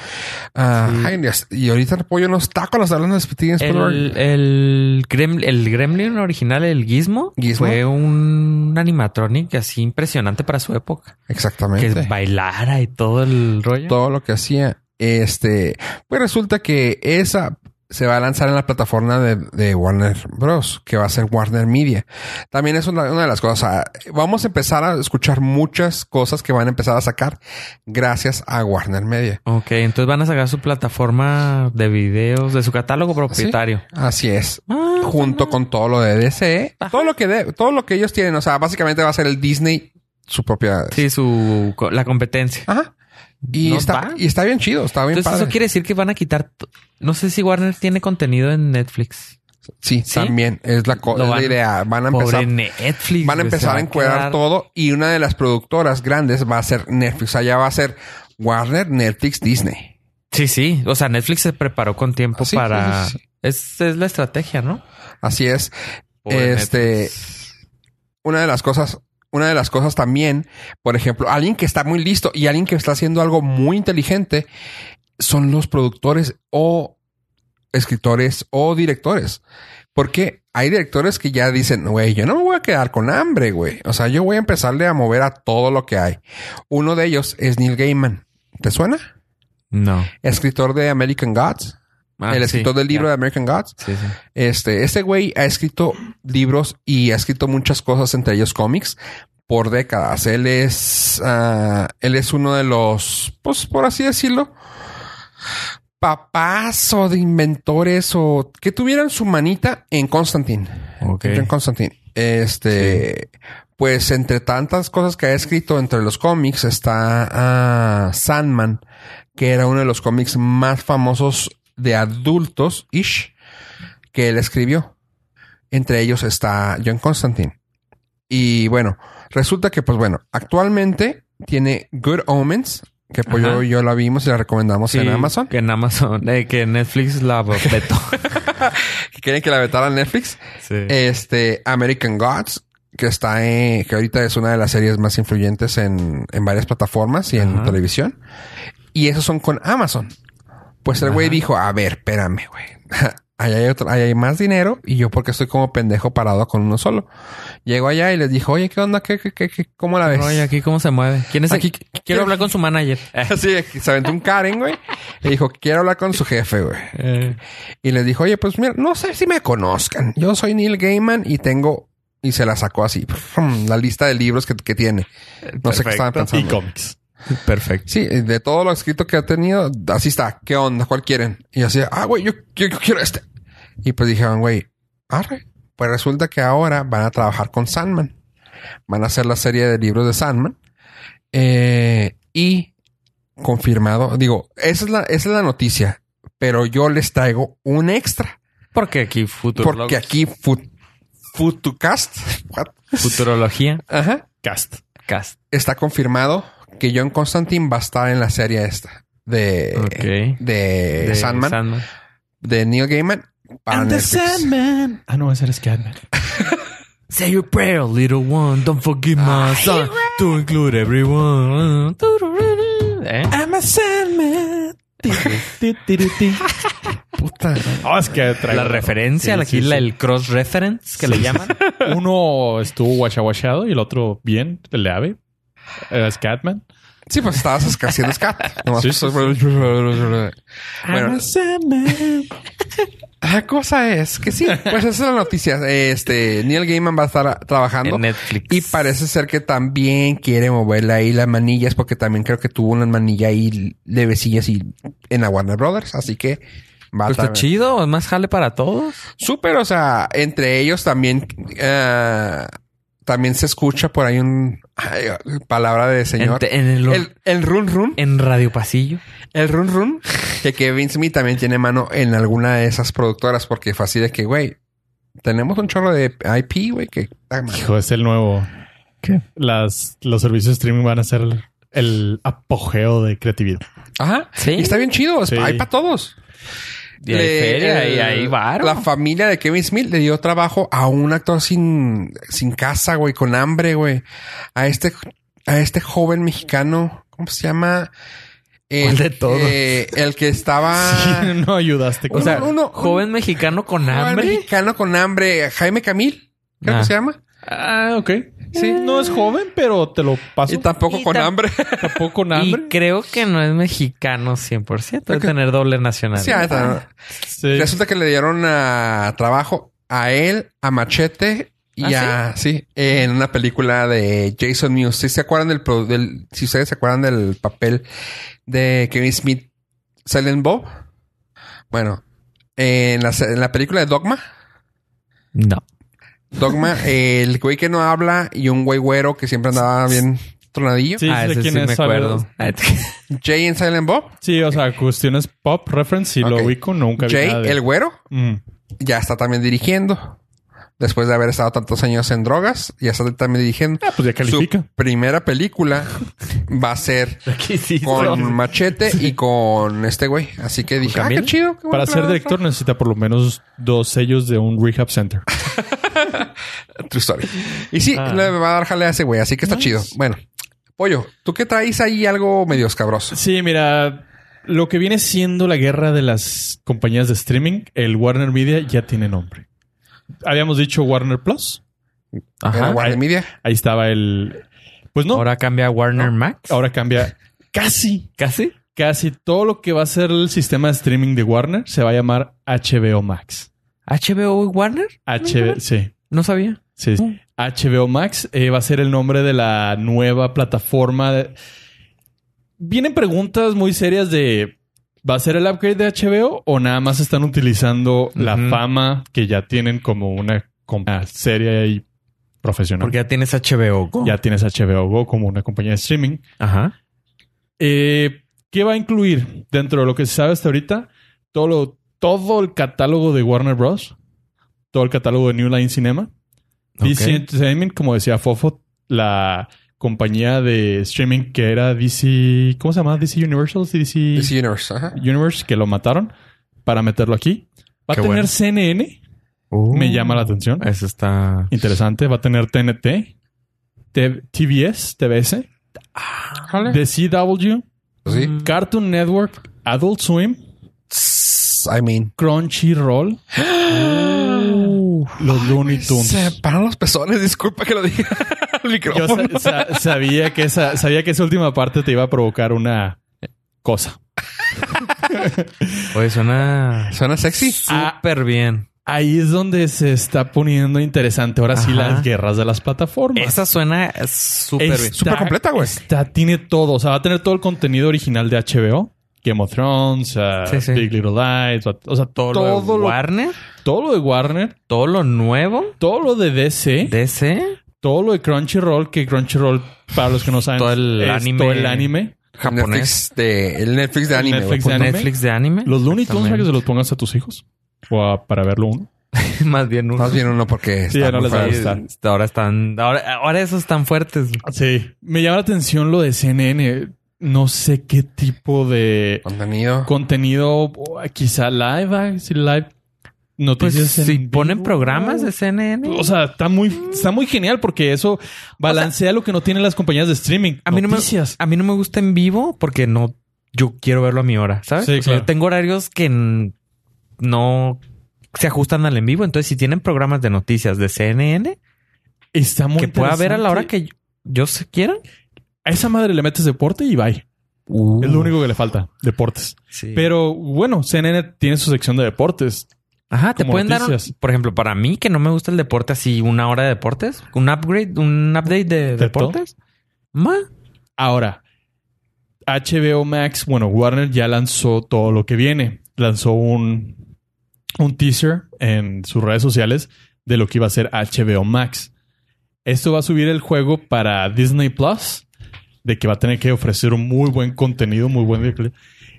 Ah, ay, Dios. y ahorita con los hablando de Steven Spielberg. El, el, gremlin, el gremlin original, el Gizmo, Gizmo. fue un animatronic así impresionante para su época. Que Exactamente. bailara y todo el rollo. Todo lo que hacía. Este, pues resulta que esa se va a lanzar en la plataforma de, de Warner Bros., que va a ser Warner Media. También es una, una de las cosas. ah, Vamos a empezar a escuchar muchas cosas que van a empezar a sacar gracias a Warner Media. Ok, entonces van a sacar su plataforma de videos de su catálogo propietario. Así es. Ah, Junto con todo lo de DC, todo lo que de- todo lo que ellos tienen, o sea, básicamente va a ser el Disney su propia. Sí, su la competencia. Ajá. Y está, y está bien chido, está bien Entonces padre. eso quiere decir que van a quitar. No sé si Warner tiene contenido en Netflix. Sí, ¿Sí? también es la, co- van- idea. Van a empezar, Netflix. van a empezar va a encuadrar quedar- todo y una de las productoras grandes va a ser Netflix. Allá va a ser Warner, Netflix, Disney. Sí, sí. O sea, Netflix se preparó con tiempo Sí, para. sí. Es, es la estrategia, ¿no? Así es. Pobre Este, Netflix. una de las cosas, una de las cosas también, por ejemplo, alguien que está muy listo y alguien que está haciendo algo muy inteligente son los productores o escritores o directores. Porque hay directores que ya dicen, güey, yo no me voy a quedar con hambre, güey. O sea, yo voy a empezarle a mover a todo lo que hay. Uno de ellos es Neil Gaiman. ¿Te suena? No. Escritor de American Gods. Ah, el sí, escritor del libro de American Gods. Sí, sí. Este, este güey ha escrito libros y ha escrito muchas cosas, entre ellos cómics, por décadas. Él es, ah, él es uno de los, pues, por así decirlo, papás o de inventores o que tuvieran su manita en Constantine. Ok. En Constantine. Este, pues entre tantas cosas que ha escrito entre los cómics está ah, Sandman, que era uno de los cómics más famosos de adultos, ish, que él escribió. Entre ellos está John Constantine. Y bueno, resulta que, pues bueno, actualmente tiene Good Omens, que pues yo, yo la vimos y la recomendamos en Amazon. Que en Amazon, eh, que Netflix la vetó. Que quieren que la vetara Netflix. sí. Este, American Gods, que está en, que ahorita es una de las series más influyentes en, en varias plataformas y en televisión. Y esos son con Amazon. Pues el güey dijo, a ver, espérame, güey. Allá hay, otro, allá hay más dinero y yo porque estoy como pendejo parado con uno solo. Llego allá y les dijo, oye, ¿qué onda? ¿Qué, qué, qué, qué- cómo la ves? Oye, aquí cómo se mueve. ¿Quién es Aquí- aquí? Quiero hablar con su manager. Así, se aventó un Karen, güey. Y dijo, quiero hablar con su jefe, güey. Eh, Y les dijo, oye, pues mira, no sé si me conozcan. Yo soy Neil Gaiman y tengo... Y se la sacó así, la lista de libros que, que tiene. No sé qué estaban Y pensando. cómics. Perfecto. Sí, de todo lo escrito que ha tenido, así está. ¿Qué onda? ¿Cuál quieren? Y así, ah, güey, yo, yo- yo quiero este. Y pues dijeron, güey, arre. Pues resulta que ahora van a trabajar con Sandman. Van a hacer la serie de libros de Sandman. Eh, y confirmado, digo, esa es la, esa es la noticia. Pero yo les traigo un extra. Porque aquí futuro Porque aquí Fut- Futucast what? futurología Ajá, cast cast. está confirmado que John Constantine va a estar en la serie esta de, de, De Sandman, de Neil Gaiman para And the. Sandman. Ah, no, ese era Scatman. Say your prayer, little one. Don't forget my son. To include everyone. ¿Eh? I'm a Sandman. Puta. Oh, es que traigo- La referencia, Sí, aquí sí, la- sí. el cross reference que le llaman. Uno estuvo guachaguachado y el otro bien, el de ave. Era Scatman. Sí, pues estabas haciendo scat. Sí, sí, pues- Bueno, la cosa es que sí, pues esa es la noticia. Este, Neil Gaiman va a estar trabajando. en Netflix. Y parece ser que también quiere moverle ahí las manillas porque también creo que tuvo una manilla ahí levecillas y en la Warner Brothers. Así que va a Pues está estar chido, es más jale para todos. súper. O sea, entre ellos también, eh, también se escucha por ahí un ay, palabra de señor. En, en el, el, el run run, en Radio Pasillo. el run run, que Kevin Smith también tiene mano en alguna de esas productoras porque fue así de que, güey, tenemos un chorro de IP, güey, que. Hijo, es el nuevo. ¿Qué? Las, los servicios de streaming van a ser el apogeo de creatividad. Ajá. Sí. Y está bien chido. Sí. Hay para todos. Y hay Le- feria y el- ahí varo. La familia de Kevin Smith le dio trabajo a un actor sin, sin casa, güey, con hambre, güey. A este, a este joven mexicano, ¿cómo se llama? El, ¿Cuál de todos? eh, el que estaba. no ayudaste. O sea, Uno- uno- joven mexicano con joven hambre. mexicano con hambre. Jaime Camil, creo Ah. que se llama. ah, ok. Sí. No es joven, pero te lo paso. Y tampoco Y con hambre. Tampoco con Y hambre. creo que no es mexicano 100%. Debe que- tener doble nacionalidad. Sí. Resulta que le dieron a trabajo a él, a Machete y ¿Ah, a sí, en una película de Jason Mewes. Si se acuerdan del, pro- del si ustedes se acuerdan del papel de Kevin Smith, Silent Bob. Bueno, en la, en la película de Dogma, No. Dogma, el güey que no habla y un güey güero que siempre andaba bien tronadillo. Sí, ah, ese quién sí es, me acuerdo. Jay en Silent Bob. Sí, o sea, cuestiones pop reference y lo ubico, nunca vi Jay, nada de- el güero, Mm. ya está también dirigiendo. Después de haber estado tantos años en drogas, ya está también dirigiendo. Ah, pues ya califica. Su primera película va a ser con Machete y con este güey. Así que dije, ah, qué chido. qué Para ser director necesita por lo menos dos sellos de un rehab center. True story. Y sí, Ah. le va a dar jale a ese güey. Así que está chido. Bueno, Pollo, ¿tú qué traes ahí algo medio escabroso? Sí, mira, lo que viene siendo la guerra de las compañías de streaming, el Warner Media ya tiene nombre. Habíamos dicho Warner Plus. Era. Warner Media. Ahí estaba el. Pues no, ahora, Ahora cambia a Warner Max. cambia casi, ¿Casi? casi todo lo que va a ser el sistema de streaming de Warner se va a llamar HBO Max. ¿HBO y Warner? HBO, sí. No sabía. Sí. HBO Max eh, va a ser el nombre de la nueva plataforma. de- Vienen preguntas muy serias de ¿va a ser el upgrade de HBO o nada más están utilizando la fama que ya tienen como una, como una serie y profesional? Porque ya tienes HBO Go. ya tienes HBO Go como una compañía de streaming. Ajá. Eh, ¿Qué va a incluir dentro de lo que se sabe hasta ahorita? Todo, lo- todo el catálogo de Warner Bros. Todo el catálogo de New Line Cinema. DC Ok. Entertainment, como decía Fofo, la compañía de streaming que era DC... ¿Cómo se llama? DC Universal, DC, DC Universe. Ajá. Universe, que lo mataron para meterlo aquí. Va Qué a tener bueno. CNN me llama la atención. Eso está. Interesante. Va a tener TNT, T- TBS, TBS. The CW, Pues sí. Cartoon Network, Adult Swim, I mean. Crunchyroll, los Looney Tunes. Se paran los pezones. Disculpa que lo diga al Yo micrófono. sa- sa- sabía que esa, sabía que esa última parte te iba a provocar una cosa. Oye, suena Suena sexy. súper bien. Ahí es donde se está poniendo interesante ahora sí las guerras de las plataformas. Esa suena súper bien. Súper completa, güey. está- tiene todo. O sea, va a tener todo el contenido original de HBO. Game of Thrones, uh, Sí, sí. Big Little Lies, o sea, todo, lo de lo, Warner, todo lo de Warner, todo lo nuevo, todo lo de DC, DC, todo lo de Crunchyroll, que Crunchyroll, para los que no saben, Todo el es anime. todo el anime. japonés, Netflix de, el Netflix de anime. Netflix güey. de anime. Netflix de anime. Los Looney Tunes para que se los pongas a tus hijos. O a- para verlo uno. Más bien uno. Más bien uno porque Sí, está ya no muy les va a fuerte. gustar. Ahora están, ahora, ahora esos están fuertes. Sí. Me llama la atención lo de CNN. No sé qué tipo de Contenido. contenido, quizá live, ah, si live Pues noticias. en si vivo. ponen programas de CNN. O sea, está muy, está muy genial porque eso balancea lo que no tienen las compañías de streaming. a mí, no me, Noticias. a mí no me gusta en vivo porque no, yo quiero verlo a mi hora, ¿sabes? Sí, O sea, claro. yo tengo horarios que no se ajustan al en vivo. Entonces, si tienen programas de noticias de CNN, Está muy que pueda ver a la hora que yo se quiera. A esa madre le metes deporte y bye. Es lo único que le falta. Deportes. Sí. Pero bueno, CNN tiene su sección de deportes. Ajá, te pueden dar, un- por ejemplo, para mí que no me gusta el deporte así, una hora de deportes, un upgrade, un update de ¿De deportes. Ma, Ahora, HBO Max, bueno, Warner ya lanzó todo lo que viene. Lanzó un, un teaser en sus redes sociales de lo que iba a ser HBO Max. Esto va a subir el juego para Disney Plus, de que va a tener que ofrecer un muy buen contenido, muy buen.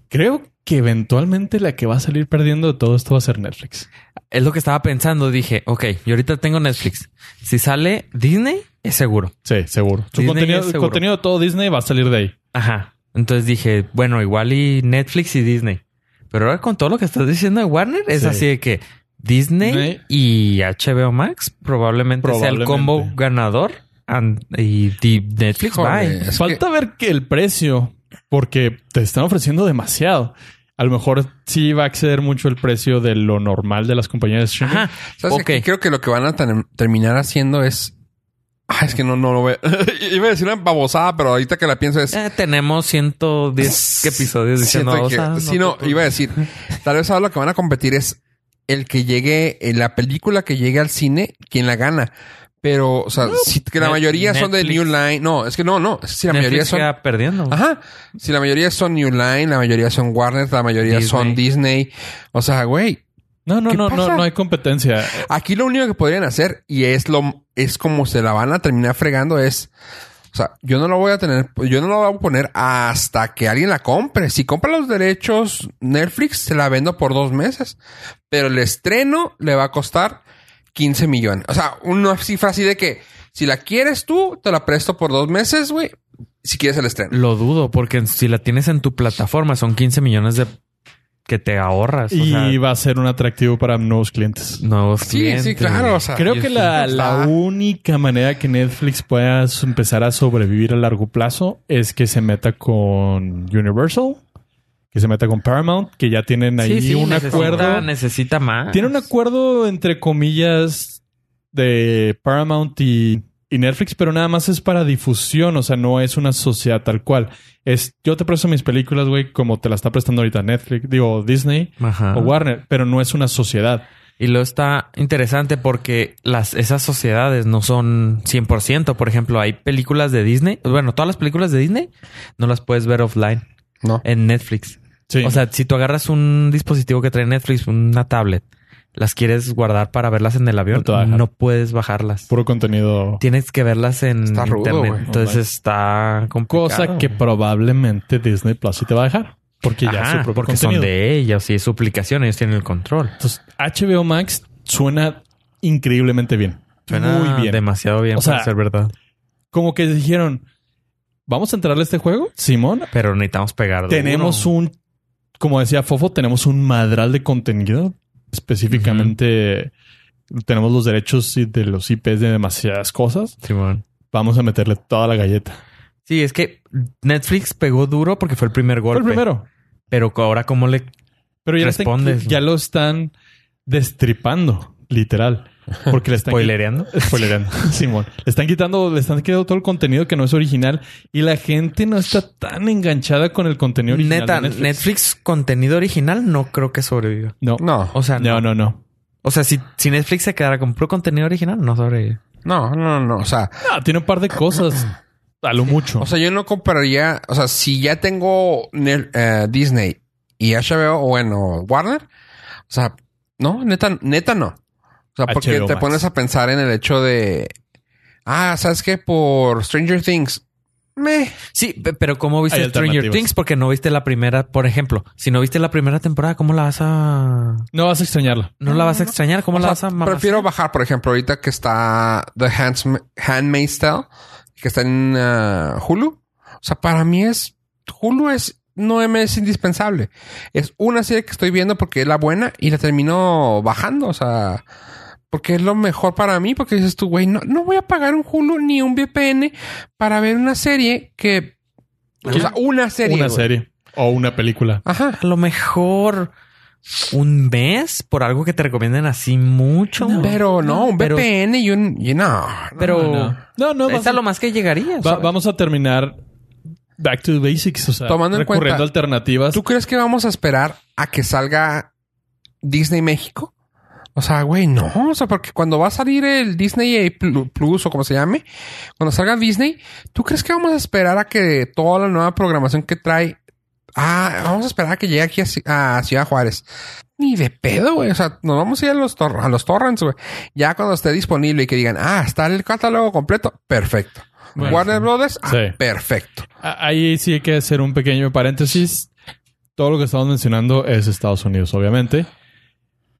Creo que eventualmente la que va a salir perdiendo de todo esto va a ser Netflix. es lo que estaba pensando. Dije, ok, yo ahorita tengo Netflix. Si sale Disney, es seguro. Sí, seguro. Su contenido, el contenido de todo Disney va a salir de ahí. Ajá. Entonces dije, bueno, igual y Netflix y Disney. Pero ahora con todo lo que estás diciendo de Warner, es Sí. así de que Disney Disney. y HBO Max probablemente, sea el Probablemente. combo ganador and- y Netflix, bye. Falta ver que el precio, porque te están ofreciendo demasiado. A lo mejor sí va a exceder mucho el precio de lo normal de las compañías de streaming. Creo que lo que van a ter- terminar haciendo es... Ah, es que no, no lo veo. Iba a decir una babosada, pero ahorita que la pienso es... Eh, tenemos 110 episodios diciendo "Osa, sí, no, te- iba a decir, tal vez ahora lo que van a competir es el que llegue, en la película que llegue al cine, quien la gana. Pero, o sea, si, que la mayoría son de. New Line. No, es que no, no. Si la mayoría son. queda perdiendo. Ajá. Si la mayoría son New Line, la mayoría son Warner, la mayoría Disney. son Disney. O sea, güey, No, no, ¿Qué no, no, no hay competencia. Aquí lo único que podrían hacer, y es lo, es como se la van a terminar fregando, es, o sea, yo no lo voy a tener, yo no lo voy a poner hasta que alguien la compre. Si compra los derechos Netflix, se la vendo por dos meses. Pero el estreno le va a costar 15 millones. O sea, una cifra así de que, si la quieres tú, te la presto por dos meses, güey. Si quieres el estreno. Lo dudo, porque si la tienes en tu plataforma, son 15 millones de que te ahorras. O y sea, va a ser un atractivo para nuevos clientes. nuevos Sí, clientes. sí, claro. O sea, Creo que sí. la, Está- la única manera que Netflix pueda empezar a sobrevivir a largo plazo es que se meta con Universal, que se meta con Paramount, que ya tienen ahí Sí, sí, un necesita, acuerdo. Necesita más. Tiene un acuerdo entre comillas de Paramount y, y Netflix, pero nada más es para difusión, o sea, no es una sociedad tal cual. Es yo te presto mis películas, güey, como te la está prestando ahorita Netflix, digo Disney Ajá. o Warner, pero no es una sociedad. Y lo está interesante porque las, esas sociedades no son 100%. Por ejemplo, hay películas de Disney. Bueno, todas las películas de Disney no las puedes ver offline no. en Netflix. Sí. O sea, si tú agarras un dispositivo que trae Netflix, una tablet, las quieres guardar para verlas en el avión, No puedes bajarlas. puro contenido. Tienes que verlas en Está rudo, internet. güey. Entonces Online. está complicado. Cosa que probablemente Disney Plus sí te va a dejar. Porque ya es su propio porque contenido. son de ellos y es su aplicación, ellos tienen el control. Entonces, HBO Max suena increíblemente bien. Suena Muy bien. demasiado bien O para sea, ser verdad. Como que dijeron, ¿vamos a entrarle a este juego? Simón, Pero necesitamos pegar. tenemos un, como decía Fofo, tenemos un madral de contenido. Específicamente tenemos los derechos de los IPs de demasiadas cosas. Simón. Vamos a meterle toda la galleta. Sí, es que Netflix pegó duro porque fue el primer Fue golpe. el primero. Pero ahora, ¿cómo le Pero ya, Respondes, ya lo están destripando, literal. Porque le están spoilereando? Spoilereando, Simón. Le están quitando, le están quitando todo el contenido que no es original y la gente no está tan enganchada con el contenido original. Neta, de Netflix. contenido original no creo que sobreviva. No. No, O sea, No, no, no. O sea, si, si Netflix se quedara con puro contenido original, no sobrevive. no, no, no. O sea, Ah, tiene un par de cosas. A lo mucho. o sea, yo no compraría. O sea, si ya tengo eh, Disney y HBO, o bueno, Warner, o sea, no, neta, neta no. O sea, porque HBO te Max. pones a pensar en el hecho de. Ah, ¿sabes qué? Por Stranger Things. Me. Sí, pe- pero ¿cómo viste Hay Stranger. Things? Porque no viste la primera, por ejemplo. Si no viste la primera temporada, ¿cómo la vas a...? no vas a extrañarla. No la vas a extrañar. ¿Cómo O la sea, vas a mamar? prefiero bajar, por ejemplo, ahorita que está The Hands- Handmaid's Tale, que está en uh, Hulu. O sea, para mí es Hulu es no me es indispensable. Es una serie que estoy viendo porque es la buena y la termino bajando. O sea, porque es lo mejor para mí. Porque dices tú, güey, no, no voy a pagar un Hulu ni un VPN para ver una serie que. O sea, una serie. Una güey. serie o una película. Ajá. A lo mejor un mes por algo que te recomienden así mucho. Pero no, un Pero- VPN y un. Y no. Pero No, no, no, es a lo más que llegaría. vamos a terminar back to the basics. O sea, Tomando en cuenta- alternativas. ¿Tú crees que vamos a esperar a que salga Disney México? O sea, güey, no. O sea, porque cuando va a salir el Disney Plu- Plus o como se llame, cuando salga Disney, ¿tú crees que vamos a esperar a que toda la nueva programación que trae... Ah, vamos a esperar a que llegue aquí a, a Ciudad Juárez. Ni de pedo, güey. O sea, nos vamos a ir a los, tor- a los torrents, güey. Ya cuando esté disponible y que digan, ah, está el catálogo completo. Perfecto. Bueno, Warner. Brothers, ah, Sí. perfecto. Ahí sí hay que hacer un pequeño paréntesis. Todo lo que estamos mencionando es Estados Unidos, obviamente.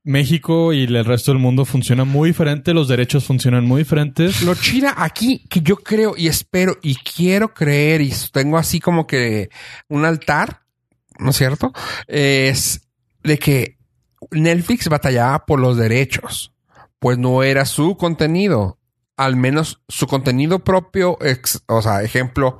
México y el resto del mundo funcionan muy diferente, los derechos funcionan muy diferentes. Lo chida aquí que yo creo y espero y quiero creer y tengo así como que un altar, ¿no es cierto? Es de que Netflix batallaba por los derechos, pues no era su contenido, al menos su contenido propio, ex- o sea, ejemplo,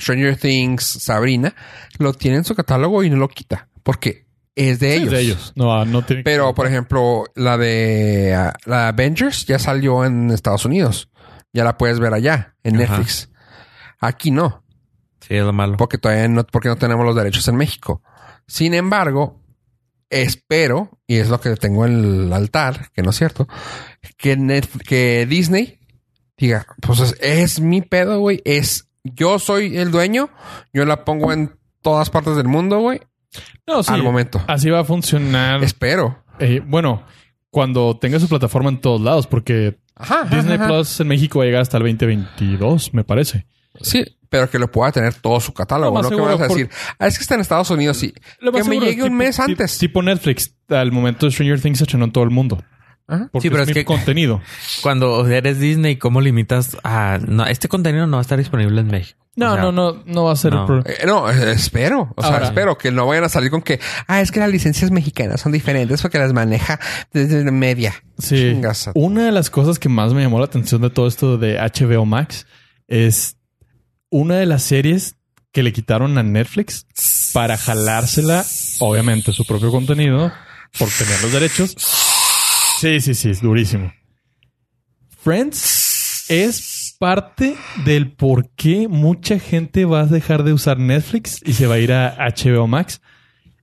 Stranger Things, Sabrina, lo tiene en su catálogo y no lo quita, porque es de Sí, ellos. de ellos. No, ah, no tiene Pero, por ejemplo, la de ah, la Avengers ya salió en Estados Unidos. Ya la puedes ver allá, en Ajá. Netflix. Aquí no, Sí, es lo malo. porque todavía no, porque no tenemos los derechos en México. Sin embargo, espero, y es lo que tengo en el altar, que no es cierto, que, que Disney diga, pues es, es mi pedo, güey. Es, yo soy el dueño, yo la pongo en todas partes del mundo, güey. No, sí, al momento. Así va a funcionar. Espero. Eh, bueno, cuando tenga su plataforma en todos lados, porque Ajá, Disney ajá. Plus en México va a llegar hasta el 2022, me parece. Sí, pero que lo pueda tener todo su catálogo. Lo No, que me vas a decir, ah, es que está en Estados Unidos y Lo que me seguro, llegue un mes antes. Tipo Netflix, al momento de Stranger Things se estrenó en todo el mundo. Ajá. Porque Sí, pero es, es mi que- contenido. Cuando eres Disney, ¿cómo limitas a... No, este contenido no va a estar disponible en México? No, O sea, no, no, no va a ser no. el problema. Eh, no, eh, espero. O sea, espero que no vayan a salir con que, ah, es que las licencias mexicanas son diferentes porque las maneja desde media. Sí. Una de las cosas que más me llamó la atención de todo esto de HBO Max es una de las series que le quitaron a Netflix para jalársela, obviamente, su propio contenido por tener los derechos. Sí, sí, sí, es durísimo. Friends es parte del por qué mucha gente va a dejar de usar Netflix y se va a ir a HBO Max.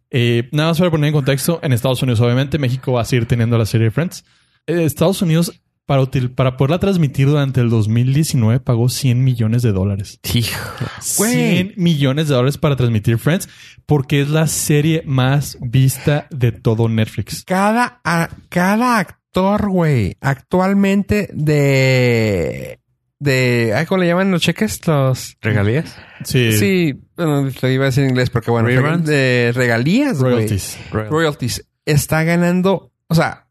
Eh, nada más para poner en contexto, en Estados Unidos, obviamente, México va a seguir teniendo la serie Friends. Eh, Estados Unidos, para, util- para poderla transmitir durante el 2019, pagó 100 millones de dólares. Hijo. Güey. 100 millones de dólares para transmitir Friends, porque es la serie más vista de todo Netflix. Cada, a- cada actor, güey, actualmente de, de, ay, ¿cómo le llaman los cheques? Los, ¿Regalías? Sí, sí, bueno, lo iba a decir en inglés porque bueno, Reruns. de regalías, güey. royalties. royalties está ganando, o sea,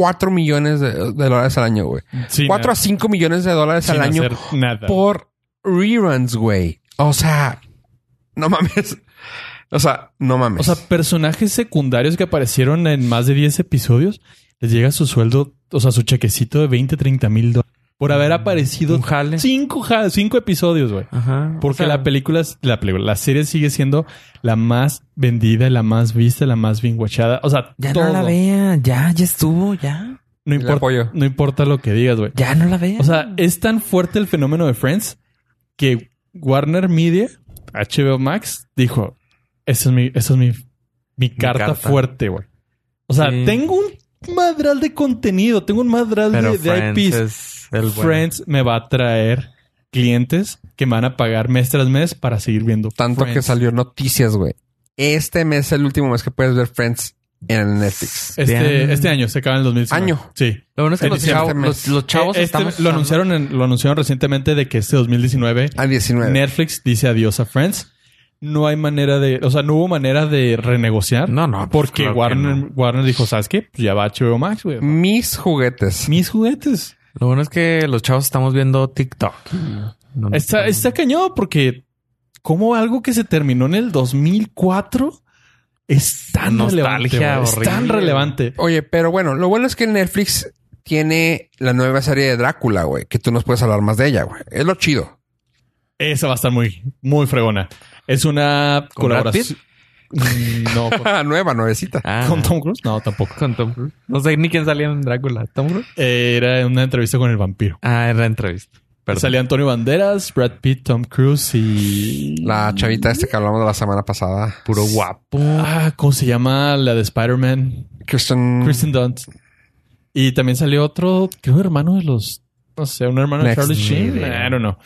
4 millones de, de dólares al año, güey. Sin 4 a ha- 5 millones de dólares sin al año hacer nada. por reruns, güey. O sea, no mames. O sea, no mames. O sea, personajes secundarios que aparecieron en más de 10 episodios, les llega su sueldo o sea, su chequecito de 20, 30 mil dólares por haber aparecido Un jale. cinco, episodios, güey. Ajá. Porque O sea, la película, es- la película, la serie sigue siendo la más vendida, la más vista, la más bien watchada. O sea, Ya todo. no la vea. Ya, ya estuvo. Ya. No importa, apoyo. no importa lo que digas, güey. Ya no la vea. O sea, es tan fuerte el fenómeno de Friends que Warner Media, HBO Max, dijo: Esa es mi, esa es mi, mi carta, carta. fuerte, güey. O sea, Sí. tengo un madral de contenido, tengo un madral pero de, IPs. es el bueno. Friends me va a traer clientes que me van a pagar mes tras mes para seguir viendo. Tanto que Friends. salió noticias, güey. Este mes es el último mes que puedes ver Friends en Netflix. Este, este año se acaba en el 2019. Año. Sí. Lo bueno es que los, chavos, los, los chavos Eh, este estamos lo anunciaron en- lo anunciaron recientemente de que este 2019 Al 19. Netflix dice adiós a Friends. No hay manera de, o sea, no hubo manera de renegociar. No, no, pues Porque claro que Warner, no. Warner dijo, ¿sabes qué? Pues ya va HBO Max, güey. Mis juguetes. Mis juguetes. Lo bueno es que los chavos estamos viendo TikTok. No Está, está cañón porque como algo que se terminó en el 2004 es tan relevante. Nostalgia güey. Es tan relevante. Oye, pero bueno, lo bueno es que Netflix tiene la nueva serie de Drácula, güey. Que tú nos puedes hablar más de ella, güey. Es lo chido. Esa va a estar muy, muy fregona. Es una ¿Con Brad colaboración. Mm, No, con, nueva, nuevecita. Ah, con Tom Cruise. No, tampoco. con Tom Cruise. No sé ni quién salía en Drácula. ¿Tom Cruise? Eh, Era una entrevista con el vampiro. Ah, era entrevista. Perdón. Salía Antonio Banderas, Brad Pitt, Tom Cruise y... La chavita este que hablamos de la semana pasada. Puro guapo. Ah, ¿cómo se llama? La de Spider-Man. Kristen. Kristen Dunst. Y también salió otro, creo, hermano de los... No sé, un hermano de. Charlie Sheen. I don't know.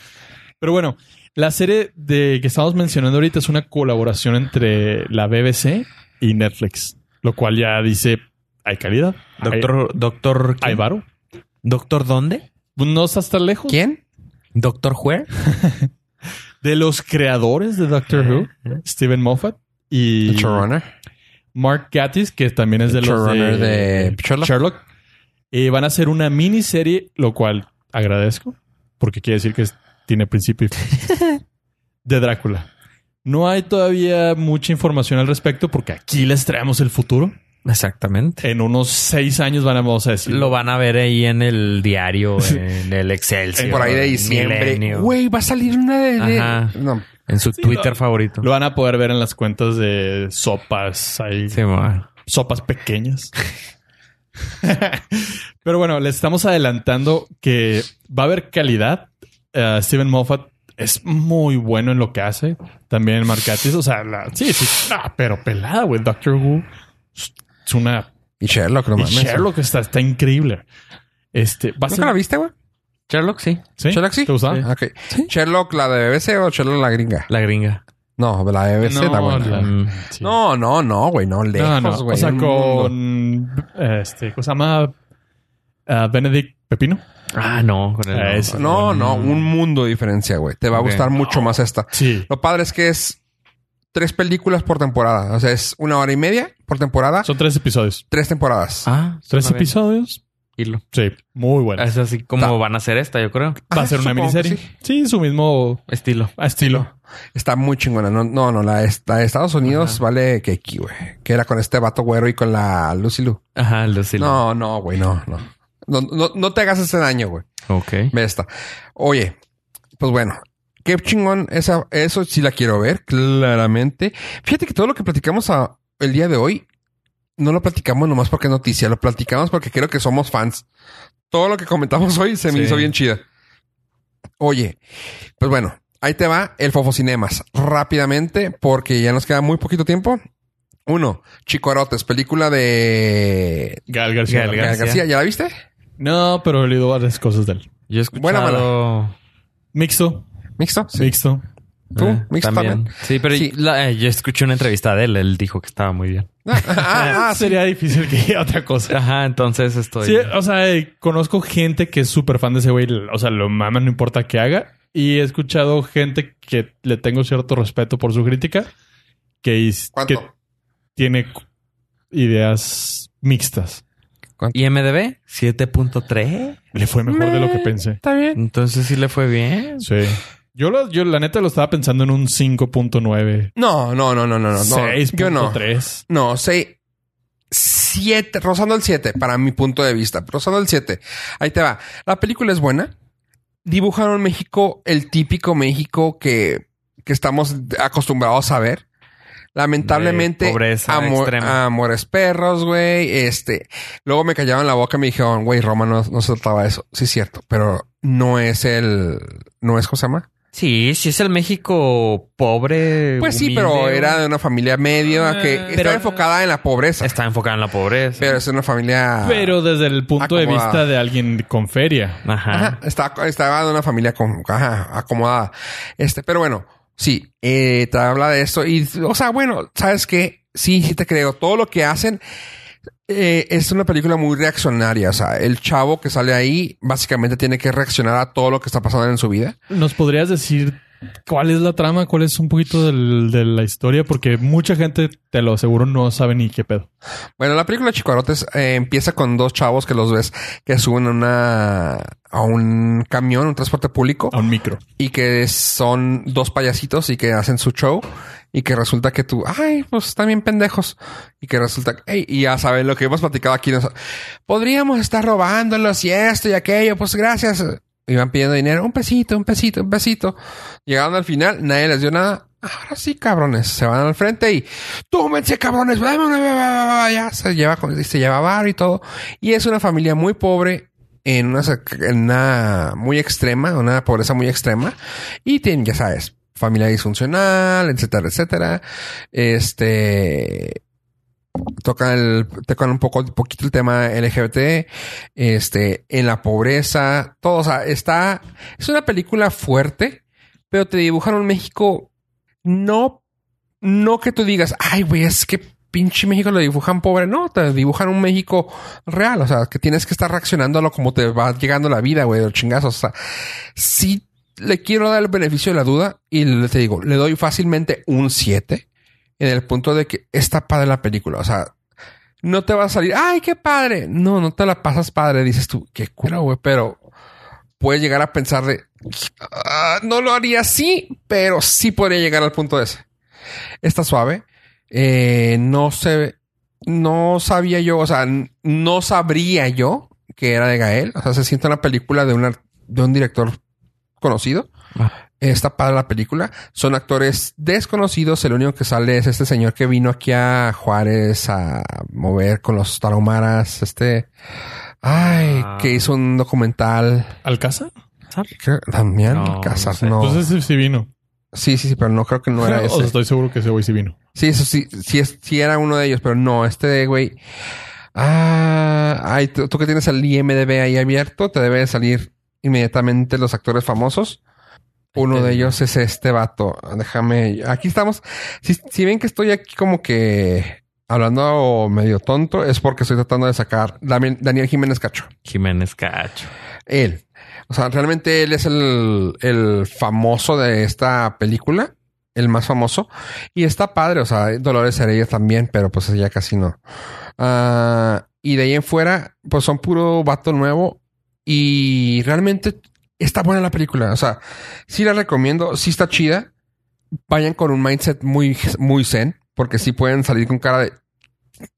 Pero bueno, la serie de que estamos mencionando ahorita es una colaboración entre la BBC y Netflix. Lo cual ya dice, hay calidad. Doctor, doctor, hay ¿quién? varo. ¿Doctor dónde? No estás tan lejos. ¿Quién? ¿Doctor Where? De los creadores de Doctor Who, Stephen Moffat y El showrunner. Mark Gatiss, que también es de El los de, de Sherlock. Eh, van a hacer una miniserie, lo cual agradezco, porque quiere decir que es- tiene principio y fin. de Drácula. No hay todavía mucha información al respecto, porque aquí les traemos el futuro. Exactamente. En unos seis años van a, vamos a decir. Lo van a ver ahí en el diario, en el Excelsior. Por ahí de en diciembre. Güey, va a salir una de. de- Ajá. No. En su Sí, Twitter lo- favorito. Lo van a poder ver en las cuentas de sopas, ahí, Sí, sopas pequeñas. Pero bueno, les estamos adelantando que va a haber calidad. Eh, Steven Moffat es muy bueno en lo que hace. También Mark Gatiss, o sea, la- sí, sí, ah, pero pelada, güey. Doctor Who es una... Y Sherlock, no y. Sherlock está, está increíble. Este, va a ¿Nunca ser... la viste, güey? Sherlock, sí. ¿Sí? ¿Sherlock sí? ¿Te gustaba? Ah, ok. ¿Sherlock la de BBC o Sherlock la gringa? La gringa. No, la de BBC No, está buena. la- Mm. Sí. No, no, no, güey. No, lejos, No, no. güey. o sea, con... Este, ¿cómo se llama? Ah, Benedict Pepino. Ah, no. Con el Ah. No, no. Un mundo de diferencia, güey. Te va a gustar mucho más esta. Sí. Lo padre es que es tres películas por temporada. O sea, es una hora y media por temporada. Son tres episodios. tres temporadas. Ah, Tres episodios. Hilo. Sí, muy bueno. Es así como van a hacer esta, yo creo. Va a ser una miniserie. sí. Sí. su mismo Estilo. estilo. Está muy chingona. No, no, no. La, de Estados Unidos vale que aquí, güey. Que era con este vato güero y con la Lucy Lu. Ajá, el estilo. No, no, güey. No, no. No, no, no te hagas ese daño, güey. Ok. Ve esta. Oye, pues bueno. Qué chingón. Esa, eso sí la quiero ver, claramente. Fíjate que todo lo que platicamos a- el día de hoy, no lo platicamos nomás porque es noticia. Lo platicamos porque creo que somos fans. Todo lo que comentamos hoy se me Sí. hizo bien chida. Oye, pues bueno, ahí te va el Fofo Cinemas. Rápidamente, porque ya nos queda muy poquito tiempo. Uno, Chico Arotes, película de Gal García. Gal García. García. ¿Ya la viste? No, pero he leído varias cosas de él. Yo he Buena, escuchado... Mixto. ¿Mixto? Sí. Mixto. ¿Tú? Eh, ¿Mixto también? Sí, pero Sí. la- eh, yo escuché una entrevista de él. Él dijo que estaba muy bien. Ah, ah, ah, sí. Sería difícil que diga otra cosa. Ajá, entonces estoy... Sí, o sea, eh, conozco gente que es súper fan de ese güey. O sea, lo mama, no importa qué haga. Y he escuchado gente que le tengo cierto respeto por su crítica. Que tiene ideas mixtas. IMDB 7.3. Le fue mejor de lo que pensé. Está bien. Entonces sí le fue bien. Sí. Yo, lo- yo la neta lo estaba pensando en un 5.9. No, no, no, no, no, no. no. Yo no. 6.3. No, seis. siete, rozando el siete, para mi punto de vista. Rozando el siete. Ahí te va. La película es buena. Dibujaron México, el típico México que, que estamos acostumbrados a ver. Lamentablemente, pobreza amo- extrema. amores perros, güey. Este, luego me callaban la boca y me dijeron, güey, Roma no, no se trataba de eso. Sí, es cierto, pero no es el, no es, ¿cómo se llama? Sí, sí es el México pobre. Pues sí, pero era de una familia media que Eh, está pero- enfocada en la pobreza. Está enfocado en la pobreza. Pero es una familia. Pero desde el punto de vista de alguien con feria. Ajá. Ajá, está, estaba de una familia con, ajá, acomodada. Este, pero bueno, sí, eh, te habla de esto. Y, o sea, bueno, sabes que sí, sí te creo. Todo lo que hacen eh, es una película muy reaccionaria. O sea, el chavo que sale ahí básicamente tiene que reaccionar a todo lo que está pasando en su vida. ¿Nos podrías decir cuál es la trama? ¿Cuál es un poquito del- de la historia? Porque mucha gente, te lo aseguro, no sabe ni qué pedo. Bueno, la película Chicuarotes eh, empieza con dos chavos que los ves que suben a una, a un camión, un transporte público. A un micro. y que son dos payasitos y que hacen su show y que resulta que tú, ay, pues están bien pendejos y que resulta, ey, y ya saben lo que hemos platicado aquí, nos- podríamos estar robándolos y esto y aquello, pues gracias. Iban pidiendo dinero, un pesito, un pesito, un pesito. Llegaron al final, nadie les dio nada. Ahora sí, cabrones, se van al frente y túmense, cabrones, ya se lleva, se lleva bar y todo. Y es una familia muy pobre, en una, en una muy extrema, una pobreza muy extrema. Y tienen, ya sabes, familia disfuncional, etcétera, etcétera. Este tocan el, tocan un poco, poquito el tema LGBT, este, en la pobreza, todo, o sea, está, es una película fuerte, pero te dibujan un México no, no que tú digas, ay, güey, es que pinche México lo dibujan pobre. No, te dibujan un México real. O sea, que tienes que estar reaccionando a lo como te va llegando la vida, güey, de los chingazos. O sea, sí le quiero dar el beneficio de la duda y te digo, le doy fácilmente un 7 en el punto de que está padre la película. O sea, no te va a salir, ay, qué padre. No, no te la pasas padre. Dices tú, qué culo, güey, pero puedes llegar a pensar de, "Ah, no lo haría así, pero sí podría llegar al punto ese. Está suave. Eh, no sé, no sabía yo, o sea, no sabría yo que era de Gael. O sea, se siente una película de, una, de un director conocido. Ah. Está para la película. Son actores desconocidos. El único que sale es este señor que vino aquí a Juárez a mover con los tarahumaras. Este, ay, Ah. que hizo un documental. ¿Alcázar? Damián No, Casas, no sé. no. Entonces sí vino. Sí, sí, sí, pero no creo que no era o sea, ese. estoy seguro que ese güey sí vino. Sí, eso sí, sí, es, sí era uno de ellos, pero no, este güey. Ah, ay, tú, tú que tienes el IMDB ahí abierto, te deben salir inmediatamente los actores famosos. Uno de ellos es este vato. Déjame. Aquí estamos. Si, si ven que estoy aquí como que hablando medio tonto, es porque estoy tratando de sacar Daniel, Daniel Jiménez Cacho. Jiménez Cacho. Él. O sea, realmente él es el, el famoso de esta película. El más famoso. Y está padre. O sea, Dolores Heredia también, pero pues ella casi no. Ah, y de ahí en fuera, pues son puro vato nuevo. Y realmente está buena la película. O sea, sí la recomiendo. Sí está chida. Vayan con un mindset muy, muy zen. Porque sí pueden salir con cara de...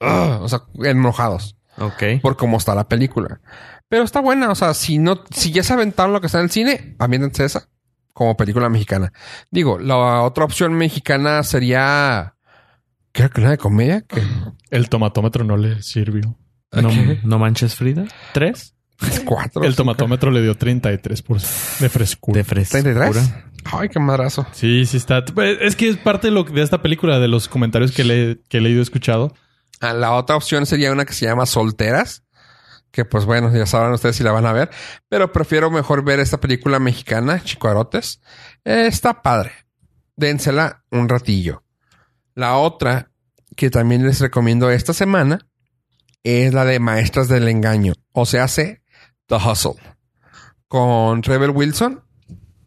"Ugh", o sea, enojados Ok. por cómo está la película. Pero está buena, o sea, si no, si ya se aventaron lo que está en el cine, ambiéntense esa como película mexicana. Digo, la otra opción mexicana sería, creo que una de comedia, que El tomatómetro no le sirvió. No, no manches Frida. ¿Tres? cuatro. El tomatómetro le dio 33% de frescura. De frescura. 33. Ay, qué madrazo. Sí, sí está. Pues, Es que es parte de, lo, de esta película, de los comentarios que, le, que he leído y escuchado. Ah, La otra opción sería una que se llama Solteras. Que pues bueno, ya sabrán ustedes si la van a ver. Pero prefiero mejor ver esta película mexicana, Chicuarotes. Eh, está padre. Dénsela un ratillo. La otra que también les recomiendo esta semana es la de Maestras del Engaño. O se hace The Hustle. Con Rebel Wilson.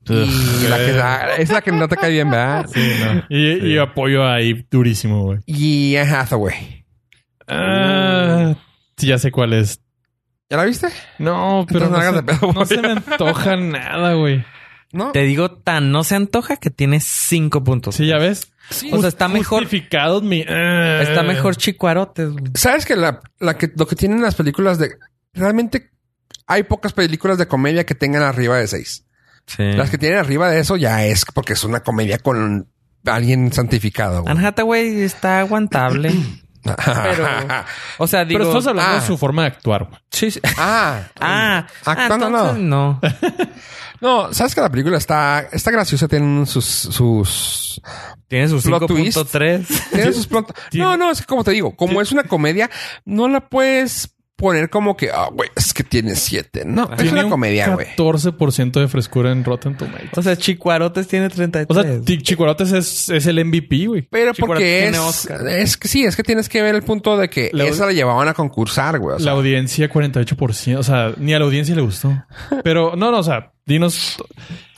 Y la que da- es la que no te cae bien, ¿verdad? Y, y apoyo ahí durísimo, güey. Y Anne Hathaway. Ah, sí, ya sé cuál es. ¿Ya la viste? No, pero Entonces no no, hagas se, de pedo, no güey. se me antoja nada, güey. ¿No? Te digo, tan no se antoja que tiene cinco puntos. Sí, ya ves. O sea, está mejor. Mi... eh. Está mejor Chicuarotes. güey. ¿Sabes que, la, la que lo que tienen las películas de... Realmente hay pocas películas de comedia que tengan arriba de seis. Sí. Las que tienen arriba de eso ya es porque es una comedia con alguien santificado. güey. Anne Hathaway está aguantable. Pero, o sea, digo... Pero estás hablando ah. de su forma de actuar. güey. Sí, sí. ah, Ah, ah, Actuando no. entonces no. no, sabes que la película está, está graciosa, tiene sus, sus, Tiene su Plot twist. 5.3. tiene sus pronto. tiene- No, no, es que como te digo, como es una comedia, no la puedes poner como que, ah, güey, es que tiene siete. No, es Tiene una un comedia, güey. 14% de frescura en Rotten Tomatoes. O sea, Chicuarotes tiene 33. O sea, Chicuarotes es, es el MVP, güey. Pero porque tiene es, Oscar. es que sí, es que tienes que ver el punto de que La- esa la llevaban a concursar, güey. O sea, La audiencia 48%. O sea, ni a la audiencia le gustó. Pero no, no, o sea, dinos...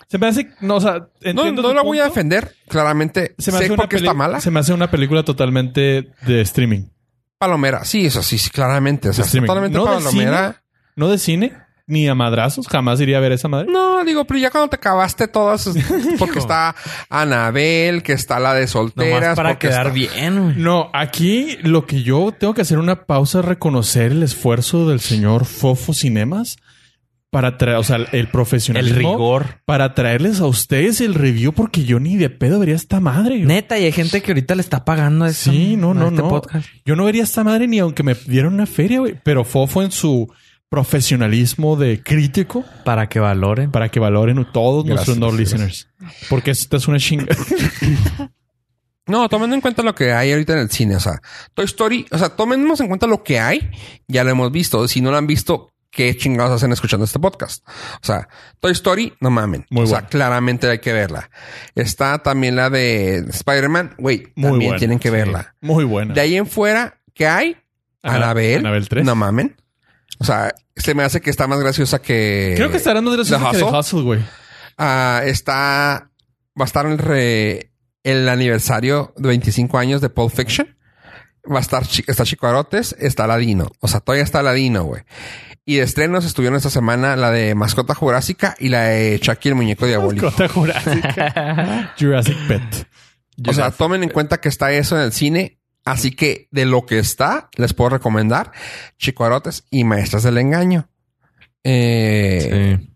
Se me hace... No, o sea, no, entiendo no la voy a defender. Claramente Se me sé hace una qué está mala. Se me hace una película totalmente de streaming. Palomera. Sí, eso sí, sí, claramente. O sea, De totalmente No de palomera. No de cine, ni a madrazos. Jamás iría a ver esa madre. No, digo, pero ya cuando te acabaste todas, es- porque está Anabel, que está la de solteras. Nomás para quedar está- bien. No, aquí lo que yo tengo que hacer una pausa es reconocer el esfuerzo del señor Fofo Cinemas para traer, o sea, el El profesionalismo. rigor. Para traerles a ustedes el review porque yo ni de pedo vería esta madre. güey. Neta, y hay gente que ahorita le está pagando esto. Sí, no, no, este no. podcast. Yo no vería esta madre ni aunque me dieran una feria, güey. Pero Fofo en su profesionalismo de crítico Para que valoren. para que valoren todos Gracias, nuestros no gracias. listeners. Porque esta es una chinga. No, tomando en cuenta lo que hay ahorita en el cine. O sea, Toy Story, o sea, tomemos en cuenta lo que hay. Ya lo hemos visto. Si no lo han visto, ¿qué chingados hacen escuchando este podcast? O sea, Toy Story, no mamen. Muy o sea, buena. claramente hay que verla. Está también la de Spider-Man. Güey, Muy también buena, tienen que sí. verla. Muy buena. De ahí en fuera, ¿qué hay? Ana- Anabel. Annabelle 3. No mamen. O sea, se me hace que está más graciosa que. Creo que estará más gracioso que ¿The Hustle? Güey. Ah, está. Va a estar el, re- el aniversario de 25 años de Pulp Fiction. Va a estar está Chico Arotes, está Ladino. O sea, todavía está Ladino, güey. Y de estrenos estuvieron esta semana la de Mascota Jurásica y la de Chucky el Muñeco Diabólico. Mascota Jurásica. Jurassic Pet. O sea, tomen en cuenta que está eso en el cine. Así que de lo que está, les puedo recomendar Chico Arotes y Maestras del Engaño. Eh, Sí.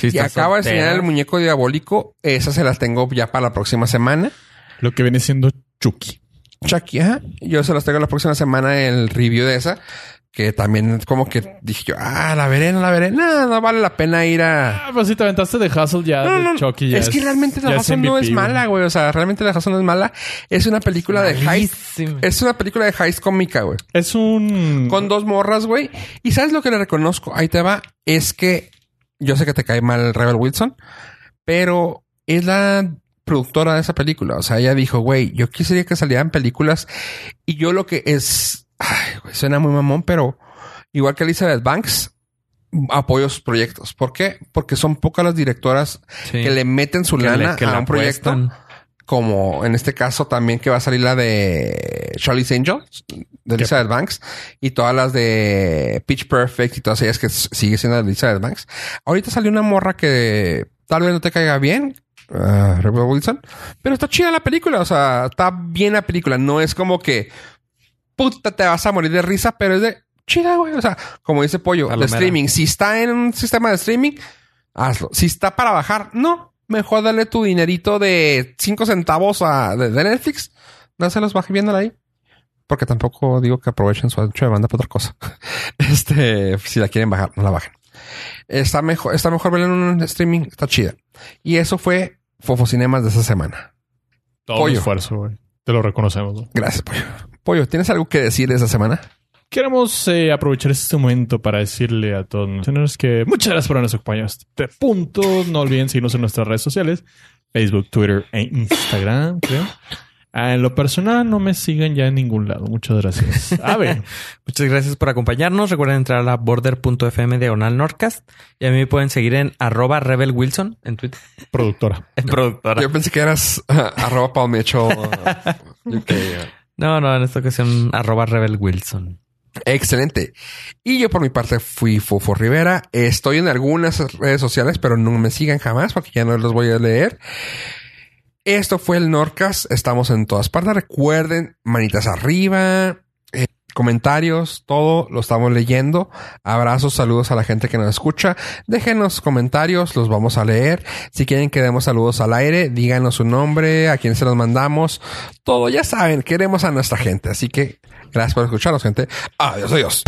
Sí, Y acaba de enseñar el muñeco diabólico. Esa se las tengo ya para la próxima semana. Lo que viene siendo Chucky. Chucky, ajá. Yo se las tengo la próxima semana el review de esa. Que también como que dije yo, ah, la veré, no la veré. No, no vale la pena ir a... Ah, pues si te aventaste de Hustle ya, No, de no. Chucky ya es que realmente la Hustle no es mala, güey. O sea, realmente la Hustle no es mala. Es una película de heist. Es una película de heist cómica, güey. Es un... Con dos morras, güey. Y ¿sabes lo que le reconozco? Ahí te va. Es que yo sé que te cae mal Rebel Wilson, pero es la productora de esa película. O sea, ella dijo, güey, yo quisiera que salieran películas y yo lo que es, ay, suena muy mamón, pero igual que Elizabeth Banks, apoyo sus proyectos. ¿Por qué? Porque son pocas las directoras Sí. que le meten su Que le- lana que a un proyecto apuestan. como en este caso también que va a salir la de Charlie's Angels de Elizabeth Banks y todas las de Pitch Perfect y todas ellas que sigue siendo de Elizabeth Banks. Ahorita salió una morra que tal vez no te caiga bien, ah, Rebel Wilson, pero está chida la película, o sea, está bien la película, no es como que puta te vas a morir de risa, pero es de chida, güey, o sea, como dice Pollo, de Palomera. streaming, si está en un sistema de streaming, hazlo. Si está para bajar, no. Mejor dale tu dinerito de 5 centavos a, de, de Netflix. Dáselos, baje viéndola ahí. Porque tampoco digo que aprovechen su ancho de banda para otra cosa. Este, si la quieren bajar, no la bajen. Está mejor, está mejor verla en un streaming, está chida. Y eso fue Fofo Cinemas de esa semana. Todo Pollo. esfuerzo, güey. Te lo reconocemos. ¿no? Gracias, Pollo. Pollo, ¿tienes algo que decir de esa semana? Queremos eh, aprovechar este momento para decirle a todos los listeners que muchas gracias por habernos acompañado hasta este punto. No olviden seguirnos en nuestras redes sociales. Facebook, Twitter e Instagram, creo. Ah, en lo personal, no me sigan ya en ningún lado. Muchas gracias. A ver, Muchas gracias por acompañarnos. Recuerden entrar a border.fm diagonal Nordcast. Y a mí me pueden seguir en arroba Rebel Wilson en Twitter. productora. En productora. Yo pensé que eras ah, arroba palmecho. UK. No, no, en esta ocasión arroba Rebel Wilson. Excelente. Y yo por mi parte fui Fofo Rivera. Estoy en algunas redes sociales, pero no me sigan jamás porque ya no los voy a leer. Esto fue el Norcas. Estamos en todas partes. Recuerden, manitas arriba, comentarios, todo lo estamos leyendo. Abrazos, saludos a la gente que nos escucha. Déjenos comentarios, los vamos a leer. Si quieren que demos saludos al aire, díganos su nombre, a quién se los mandamos. Todo, ya saben, queremos a nuestra gente. Así que gracias por escucharnos, gente. Adiós, adiós.